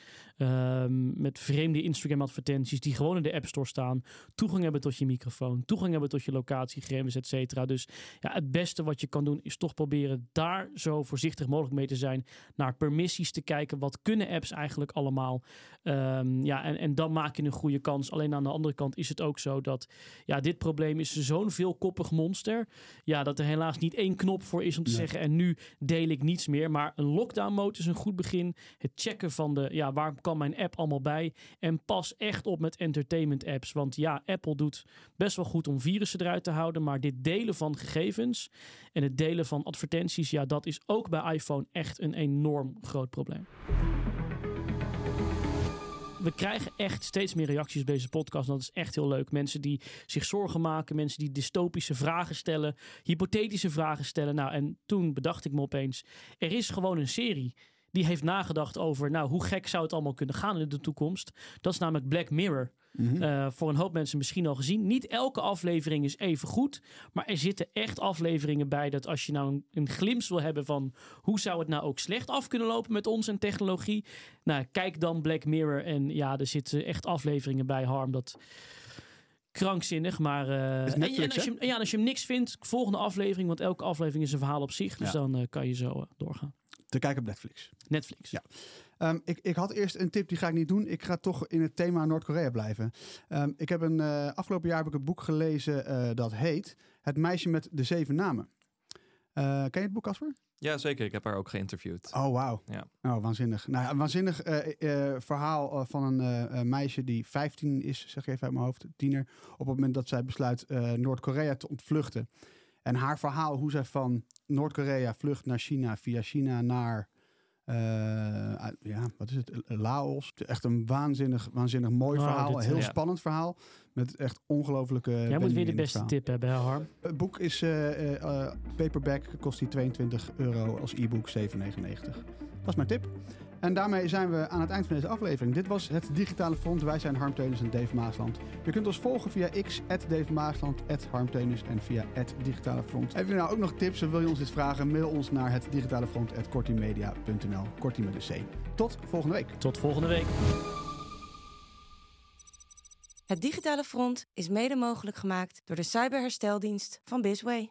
[SPEAKER 3] ehm, met vreemde Instagram advertenties die gewoon in de App Store staan, toegang hebben tot je microfoon, toegang hebben tot je locatiegegevens, et cetera. Dus ja, het beste wat je kan doen is toch proberen daar zo voorzichtig mogelijk mee te zijn, naar permissies te kijken, wat kunnen apps eigenlijk allemaal. Ehm, ja, en, en dan maak je een goede kans. Alleen aan de andere kant is het ook zo dat ja, dit probleem is zo'n veelkoppig monster, ja, dat er helaas niet één knop voor is om te zeggen en nu deel ik niets meer. Maar een lockdown mode is een goed begin. Het checken van de, ja, waar kan mijn app allemaal bij? En pas echt op met entertainment apps. Want ja, Apple doet best wel goed om virussen eruit te houden. Maar dit delen van gegevens en het delen van advertenties, ja, dat is ook bij iPhone echt een enorm groot probleem. We krijgen echt steeds meer reacties op deze podcast. Dat is echt heel leuk. Mensen die zich zorgen maken. Mensen die dystopische vragen stellen. Hypothetische vragen stellen. Nou, en toen bedacht ik me opeens. Er is gewoon een serie. Die heeft nagedacht over, nou, hoe gek zou het allemaal kunnen gaan in de toekomst. Dat is namelijk Black Mirror. Eh, voor een hoop mensen misschien al gezien. Niet elke aflevering is even goed. Maar er zitten echt afleveringen bij dat als je nou een, een glimp wil hebben van hoe zou het nou ook slecht af kunnen lopen met ons en technologie. Nou, kijk dan Black Mirror. En ja, er zitten echt afleveringen bij, Harm. Dat krankzinnig, maar...
[SPEAKER 2] Is
[SPEAKER 3] en-
[SPEAKER 2] Netflix,
[SPEAKER 3] en, als je, hem- ja, en als je hem niks vindt, volgende aflevering. Want elke aflevering is een verhaal op zich. Dus
[SPEAKER 2] Ja.
[SPEAKER 3] dan eh, kan je zo doorgaan.
[SPEAKER 2] Te kijken op Netflix.
[SPEAKER 3] Netflix.
[SPEAKER 2] Ja. Ehm, ik, ik had eerst een tip, die ga ik niet doen. Ik ga toch in het thema Noord-Korea blijven. Ehm, ik heb een, eh, afgelopen jaar heb ik een boek gelezen eh, dat heet Het meisje met de zeven namen. Eh, ken je het boek, Casper?
[SPEAKER 4] Ja, zeker. Ik heb haar ook geïnterviewd.
[SPEAKER 2] Oh, wauw.
[SPEAKER 4] Ja.
[SPEAKER 2] Oh, waanzinnig. Nou, ja, een waanzinnig eh, eh, verhaal eh, van een meisje die 15 is, zeg ik even uit mijn hoofd, tiener, op het moment dat zij besluit eh, Noord-Korea te ontvluchten. En haar verhaal, hoe zij van Noord-Korea vlucht naar China, via China naar, eh, ja, wat is het, Laos. Echt een waanzinnig, waanzinnig mooi
[SPEAKER 3] Oh,
[SPEAKER 2] verhaal,
[SPEAKER 3] dit,
[SPEAKER 2] heel
[SPEAKER 4] ja.
[SPEAKER 2] spannend verhaal. Met echt ongelofelijke
[SPEAKER 3] Jij moet weer de beste tip hebben, hè, Harm?
[SPEAKER 2] Het boek is eh, eh, paperback, kost die 22 euro als e-book 7,99. Dat is mijn tip. En daarmee zijn we aan het eind van deze aflevering. Dit was het Digitale Front. Wij zijn Harm Teunis en Dave Maasland. Je kunt ons volgen via x, Dave Maasland, Harm Teunis en via het Digitale Front. Heb je nou ook nog tips of wil je ons iets vragen? Mail ons naar het digitale front kortimedia.nl. Kortie met een C. Tot volgende week.
[SPEAKER 3] Tot volgende week.
[SPEAKER 1] Het Digitale Front is mede mogelijk gemaakt door de cyberhersteldienst van Bisway.